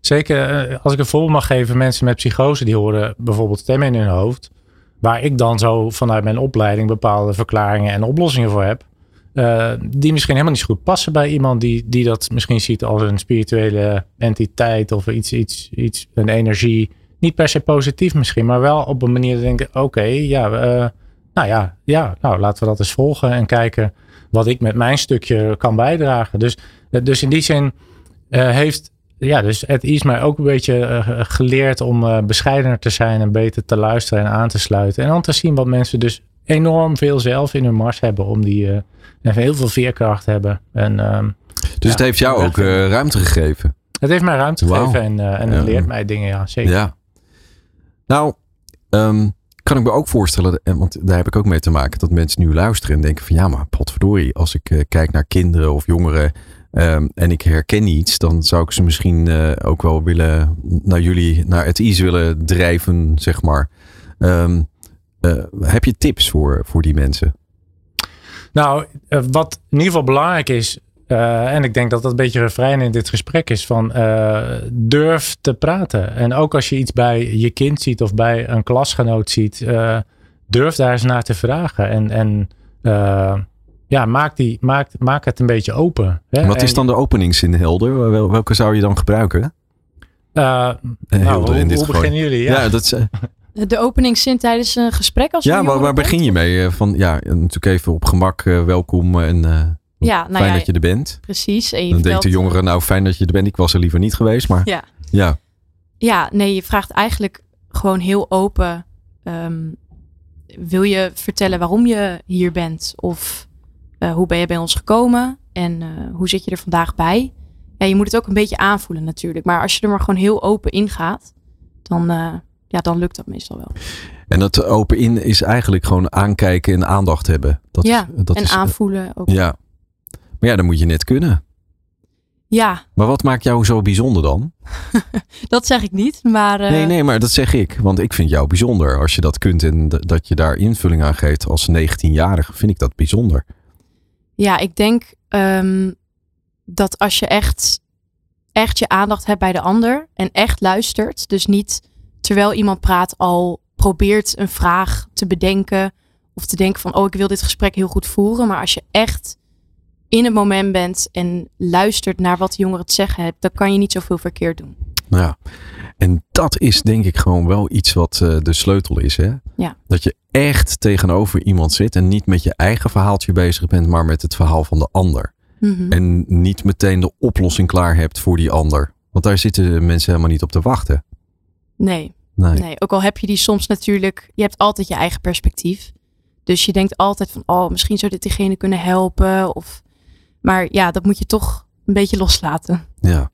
Zeker uh, als ik een voorbeeld mag geven. Mensen met psychose die horen bijvoorbeeld stemmen in hun hoofd. Waar ik dan zo vanuit mijn opleiding bepaalde verklaringen en oplossingen voor heb. Die misschien helemaal niet zo goed passen bij iemand die, die dat misschien ziet als een spirituele entiteit. Of iets, iets, iets een energie niet per se positief misschien, maar wel op een manier denken: oké, okay, ja, uh, nou ja, ja, nou laten we dat eens volgen en kijken wat ik met mijn stukje kan bijdragen. Dus, dus in die zin uh, heeft ja, dus het is mij ook een beetje uh, geleerd om uh, bescheidener te zijn en beter te luisteren en aan te sluiten. En dan te zien wat mensen dus enorm veel zelf in hun mars hebben om die en heel veel veerkracht hebben. En, uh, dus ja, het heeft jou ook ruimte gegeven? Het heeft mij ruimte wow. gegeven en, en het leert mij dingen, ja, zeker. Ja. Nou, um, kan ik me ook voorstellen, want daar heb ik ook mee te maken, dat mensen nu luisteren en denken van ja, maar potverdorie, als ik uh, kijk naar kinderen of jongeren um, en ik herken iets, dan zou ik ze misschien uh, ook wel willen naar jullie, naar het IS willen drijven, zeg maar. Um, uh, heb je tips voor, voor die mensen? Nou, wat in ieder geval belangrijk is, uh, en ik denk dat dat een beetje refrein in dit gesprek is van uh, durf te praten. En ook als je iets bij je kind ziet of bij een klasgenoot ziet, uh, durf daar eens naar te vragen. En, en ja, maak, die, maak, maak het een beetje open. Hè? Wat is dan de openingszin helder? Welke zou je dan gebruiken? nou, hoe, in dit hoe beginnen jullie? Ja, ja dat is, de openingszin tijdens een gesprek als Ja, waar, waar begin je mee? Van ja, natuurlijk even op gemak welkom en ja, nou fijn ja, dat je er bent. Precies. En je Dan denkt de jongere, nou fijn dat je er bent. Ik was er liever niet geweest, maar Ja. ja. Ja, nee, je vraagt eigenlijk gewoon heel open. Um, wil je vertellen waarom je hier bent? Of uh, hoe ben je bij ons gekomen? En uh, hoe zit je er vandaag bij? Ja, je moet het ook een beetje aanvoelen natuurlijk. Maar als je er maar gewoon heel open in gaat, dan, uh, ja, dan lukt dat meestal wel. En dat open in is eigenlijk gewoon aankijken en aandacht hebben. Dat, ja, dat en is, aanvoelen ook. Ja. Maar ja, dan moet je net kunnen. Ja. Maar wat maakt jou zo bijzonder dan? dat zeg ik niet, maar... Uh... Nee, nee, maar dat zeg ik. Want ik vind jou bijzonder. Als je dat kunt en dat je daar invulling aan geeft als 19-jarige, vind ik dat bijzonder. Ja, ik denk um, dat als je echt, echt je aandacht hebt bij de ander en echt luistert, dus niet terwijl iemand praat al probeert een vraag te bedenken of te denken van, oh, ik wil dit gesprek heel goed voeren. Maar als je echt in het moment bent en luistert naar wat de jongeren te zeggen hebben, dan kan je niet zoveel verkeerd doen. Ja, en dat is denk ik gewoon wel iets wat uh, de sleutel is. Hè? Ja. Dat je echt tegenover iemand zit en niet met je eigen verhaaltje bezig bent, maar met het verhaal van de ander. Mhm. En niet meteen de oplossing klaar hebt voor die ander. Want daar zitten mensen helemaal niet op te wachten. Nee, Nee. nee, ook al heb je die soms natuurlijk, je hebt altijd je eigen perspectief. Dus je denkt altijd van, oh, misschien zou dit diegene kunnen helpen. Of, maar ja, dat moet je toch een beetje loslaten. Ja.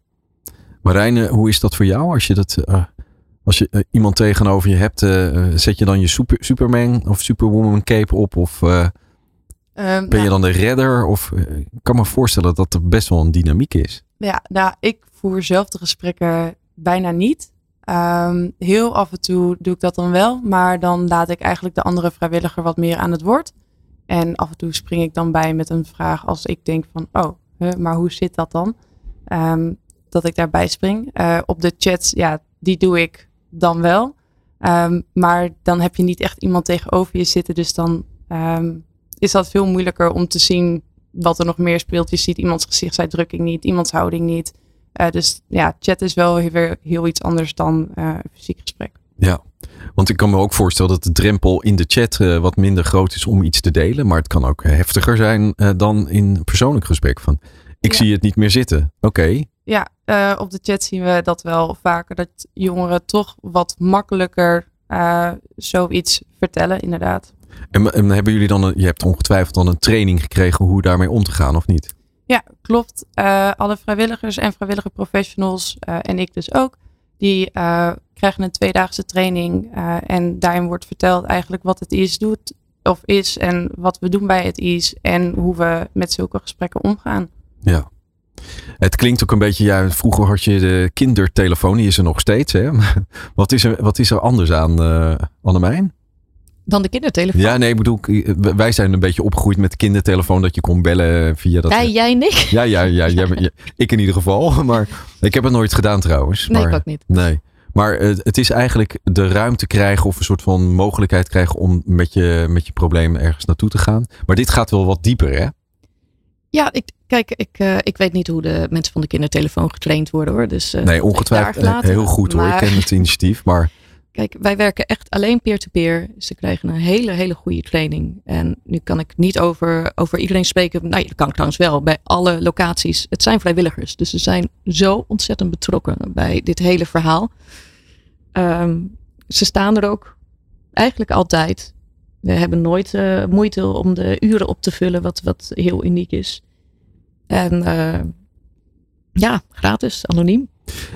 Marijne, hoe is dat voor jou? Als je, dat, eh, als je eh, iemand tegenover je hebt, eh, zet je dan je super, Superman of Superwoman cape op? Of eh, Ehm, ben je nou, dan de redder? Of ik kan me voorstellen dat er best wel een dynamiek is. Ja, nou, ik voer zelf de gesprekken bijna niet. Ehm, heel af en toe doe ik dat dan wel, maar dan laat ik eigenlijk de andere vrijwilliger wat meer aan het woord. En af en toe spring ik dan bij met een vraag als ik denk van, oh, maar hoe zit dat dan? Ehm, dat ik daarbij spring. Eh, op de chats, ja, die doe ik dan wel. Ehm, maar dan heb je niet echt iemand tegenover je zitten, dus dan ehm, is dat veel moeilijker om te zien wat er nog meer speelt. Je ziet iemands gezichtsuitdrukking niet, iemands houding niet. Eh, dus ja, chat is wel weer heel iets anders dan eh, fysiek gesprek. Ja, want ik kan me ook voorstellen dat de drempel in de chat eh, wat minder groot is om iets te delen. Maar het kan ook eh, heftiger zijn eh, dan in persoonlijk gesprek. Van, ik Ja. zie het niet meer zitten. Oké, Ja, op de chat zien we dat wel vaker. Dat jongeren toch wat makkelijker zoiets vertellen, inderdaad. en, en hebben jullie dan, een, je hebt ongetwijfeld dan een training gekregen hoe daarmee om te gaan of niet? Ja, klopt. Alle vrijwilligers en vrijwillige professionals, en ik dus ook, die krijgen een tweedaagse training. eh, en daarin wordt verteld eigenlijk wat het IS doet of is en wat we doen bij het IS en hoe we met zulke gesprekken omgaan. Ja. Het klinkt ook een beetje, ja, vroeger had je de kindertelefoon, die is er nog steeds. Hè? Wat, is er, wat is er anders aan, eh Annemijn? Dan de kindertelefoon. Ja, nee, ik bedoel, ik- wij zijn een beetje opgegroeid met de kindertelefoon, dat je kon bellen via dat... Jij, jij Nick? Ja, ja, ja, ja, ik in ieder geval. Maar ik heb het nooit gedaan trouwens. Nee, maar, ik ook niet. Nee. Maar eh, het is eigenlijk de ruimte krijgen of een soort van mogelijkheid krijgen om met je, met je probleem ergens naartoe te gaan. Maar dit gaat wel wat dieper, hè? Ja, ik, kijk, ik, eh, ik weet niet hoe de mensen van de kindertelefoon getraind worden hoor. Dus, eh, Nee, ongetwijfeld heel goed hoor. Maar- Ik ken het initiatief, maar Kijk, wij werken echt alleen peer-to-peer. Ze krijgen een hele, hele goede training. En nu kan ik niet over, over iedereen spreken. Nou, dat kan ik trouwens wel. Bij alle locaties. Het zijn vrijwilligers. Dus ze zijn zo ontzettend betrokken bij dit hele verhaal. Ehm, ze staan er ook eigenlijk altijd. We hebben nooit eh, moeite om de uren op te vullen. Wat, wat heel uniek is. En eh, ja, gratis, anoniem.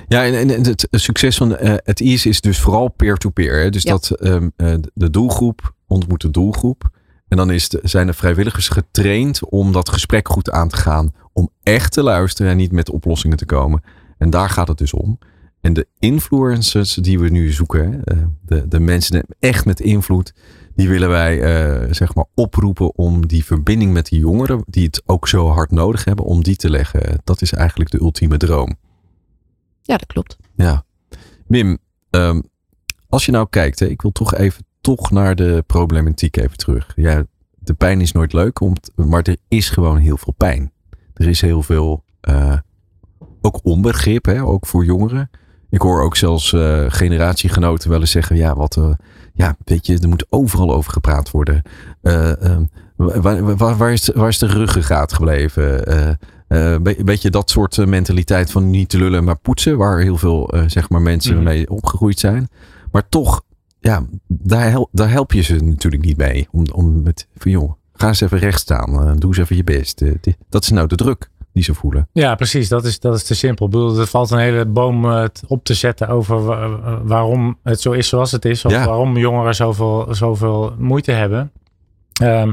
Ja, en, het succes van eh, het IS is dus vooral peer-to-peer. dus Ja. dat ehm, eh, de doelgroep ontmoet de doelgroep. En dan is de, zijn de vrijwilligers getraind om dat gesprek goed aan te gaan. Om echt te luisteren en niet met oplossingen te komen. En daar gaat het dus om. En de influencers die we nu zoeken, eh, de, de mensen echt met invloed, die willen wij eh, zeg maar oproepen om die verbinding met die jongeren, die het ook zo hard nodig hebben, om die te leggen. Dat is eigenlijk de ultieme droom. Ja, dat klopt. Ja. Wim, ehm, als je nou kijkt, hè, ik wil toch even toch naar de problematiek even terug. Ja, de pijn is nooit leuk, maar er is gewoon heel veel pijn. Er is heel veel, eh, ook onbegrip, hè, ook voor jongeren. Ik hoor ook zelfs eh, generatiegenoten wel eens zeggen, ja, wat, eh, ja, weet je, er moet overal over gepraat worden. Eh, ehm, waar, waar, waar, is, waar is de ruggengraat gebleven? Be- een beetje dat soort mentaliteit van niet te lullen, maar poetsen. Waar heel veel zeg maar mensen Mhm. mee opgegroeid zijn. Maar toch, ja, daar, hel- daar help je ze natuurlijk niet mee. Om, om met, van joh, ga eens even recht staan. doe eens even je best. Dat is nou de druk die ze voelen. Ja, precies. Dat is, dat is te simpel. Ik bedoel, er valt een hele boom eh, op te zetten over wa- waarom het zo is zoals het is. Of Ja. waarom jongeren zoveel, zoveel moeite hebben. Ehm,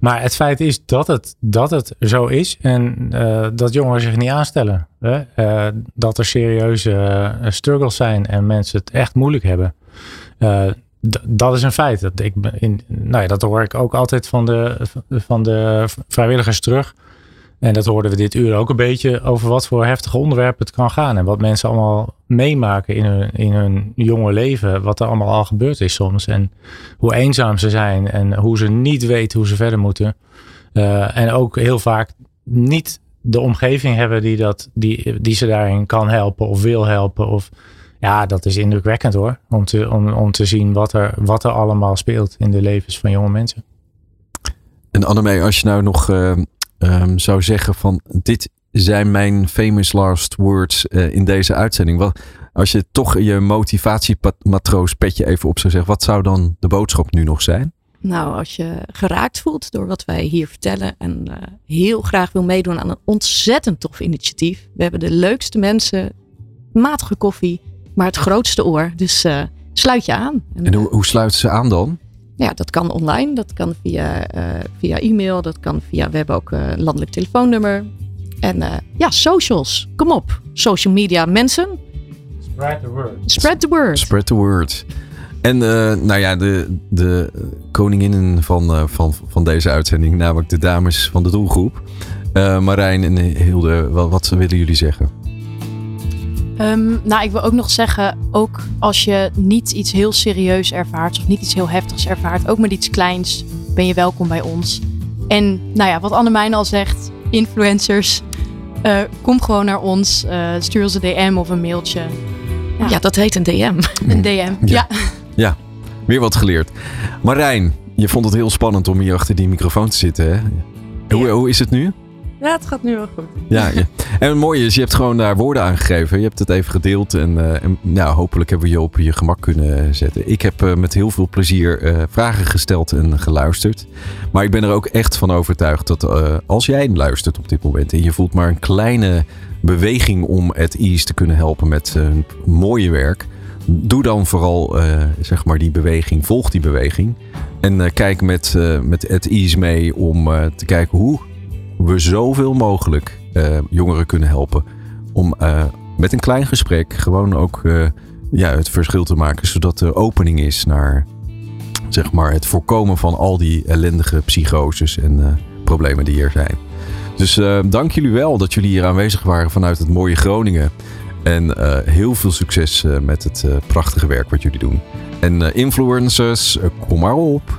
maar het feit is dat het, dat het zo is en eh, dat jongeren zich niet aanstellen. Hè? Eh, dat er serieuze struggles zijn en mensen het echt moeilijk hebben. Dat is een feit. Dat, ik, ben in, nou ja, dat hoor ik ook altijd van de, van de vrijwilligers terug. En dat hoorden we dit uur ook een beetje over wat voor heftige onderwerpen het kan gaan. En wat mensen allemaal meemaken in hun, in hun jonge leven. Wat er allemaal al gebeurd is soms. En hoe eenzaam ze zijn. En hoe ze niet weten hoe ze verder moeten. Eh, en ook heel vaak niet de omgeving hebben die, dat, die, die ze daarin kan helpen of wil helpen. Of, ja, dat is indrukwekkend hoor. Om te, om, om te zien wat er, wat er allemaal speelt in de levens van jonge mensen. En Annemee, als je nou nog uh, um, zou zeggen van dit zijn mijn famous last words uh, in deze uitzending. Wat, als je toch je motivatiematroos petje even op zou zeggen, wat zou dan de boodschap nu nog zijn? Nou, als je geraakt voelt door wat wij hier vertellen en uh, heel graag wil meedoen aan een ontzettend tof initiatief. We hebben de leukste mensen, matige koffie, maar het grootste oor. Dus uh, sluit je aan. En, en hoe, hoe sluiten ze aan dan? Ja, dat kan online, dat kan via, uh, via e-mail, dat kan via, we hebben ook een landelijk telefoonnummer. En ja, socials, kom op. Social media mensen. Spread the word. Spread the word. Spread the word. En uh, nou ja, de, de koninginnen van, uh, van, van deze uitzending, namelijk de dames van de doelgroep. Uh, Marijn en Hilde, wat, wat willen jullie zeggen? Um, nou, ik wil ook nog zeggen, ook als je niet iets heel serieus ervaart of niet iets heel heftigs ervaart, ook met iets kleins, ben je welkom bij ons. En nou ja, wat Annemijn al zegt, influencers, kom gewoon naar ons, stuur ons een DM of een mailtje. Ja, ja dat heet een DM. Een DM, ja. ja. Ja, weer wat geleerd. Marijn, je vond het heel spannend om hier achter die microfoon te zitten. Hè? Hoe, hoe is het nu? Ja, het gaat nu wel goed. Ja. En het mooie is, je hebt gewoon daar woorden aan gegeven. Je hebt het even gedeeld en, uh, en nou, hopelijk hebben we je op je gemak kunnen zetten. Ik heb uh, met heel veel plezier uh, vragen gesteld en geluisterd. Maar ik ben er ook echt van overtuigd dat als jij luistert op dit moment en je voelt maar een kleine beweging om het Ease te kunnen helpen met hun mooie werk doe dan vooral zeg maar die beweging, volg die beweging. En kijk met, met at ease mee om te kijken hoe we zoveel mogelijk jongeren kunnen helpen. Om met een klein gesprek gewoon ook ja, het verschil te maken. Zodat er opening is naar zeg maar, het voorkomen van al die ellendige psychoses en problemen die er zijn. Dus dank jullie wel dat jullie hier aanwezig waren vanuit het mooie Groningen. En heel veel succes met het prachtige werk wat jullie doen. En influencers, kom maar op.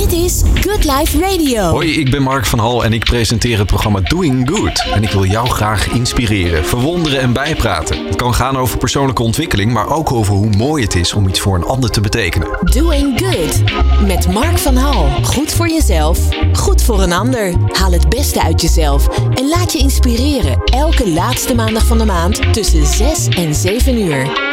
Dit is Good Life Radio. Hoi, ik ben Mark van Hal en ik presenteer het programma Doing Good. En ik wil jou graag inspireren, verwonderen en bijpraten. Het kan gaan over persoonlijke ontwikkeling, maar ook over hoe mooi het is om iets voor een ander te betekenen. Doing Good met Mark van Hal. Goed voor jezelf, goed voor een ander. Haal het beste uit jezelf en laat je inspireren. Elke laatste maandag van de maand tussen 6 en 7 uur.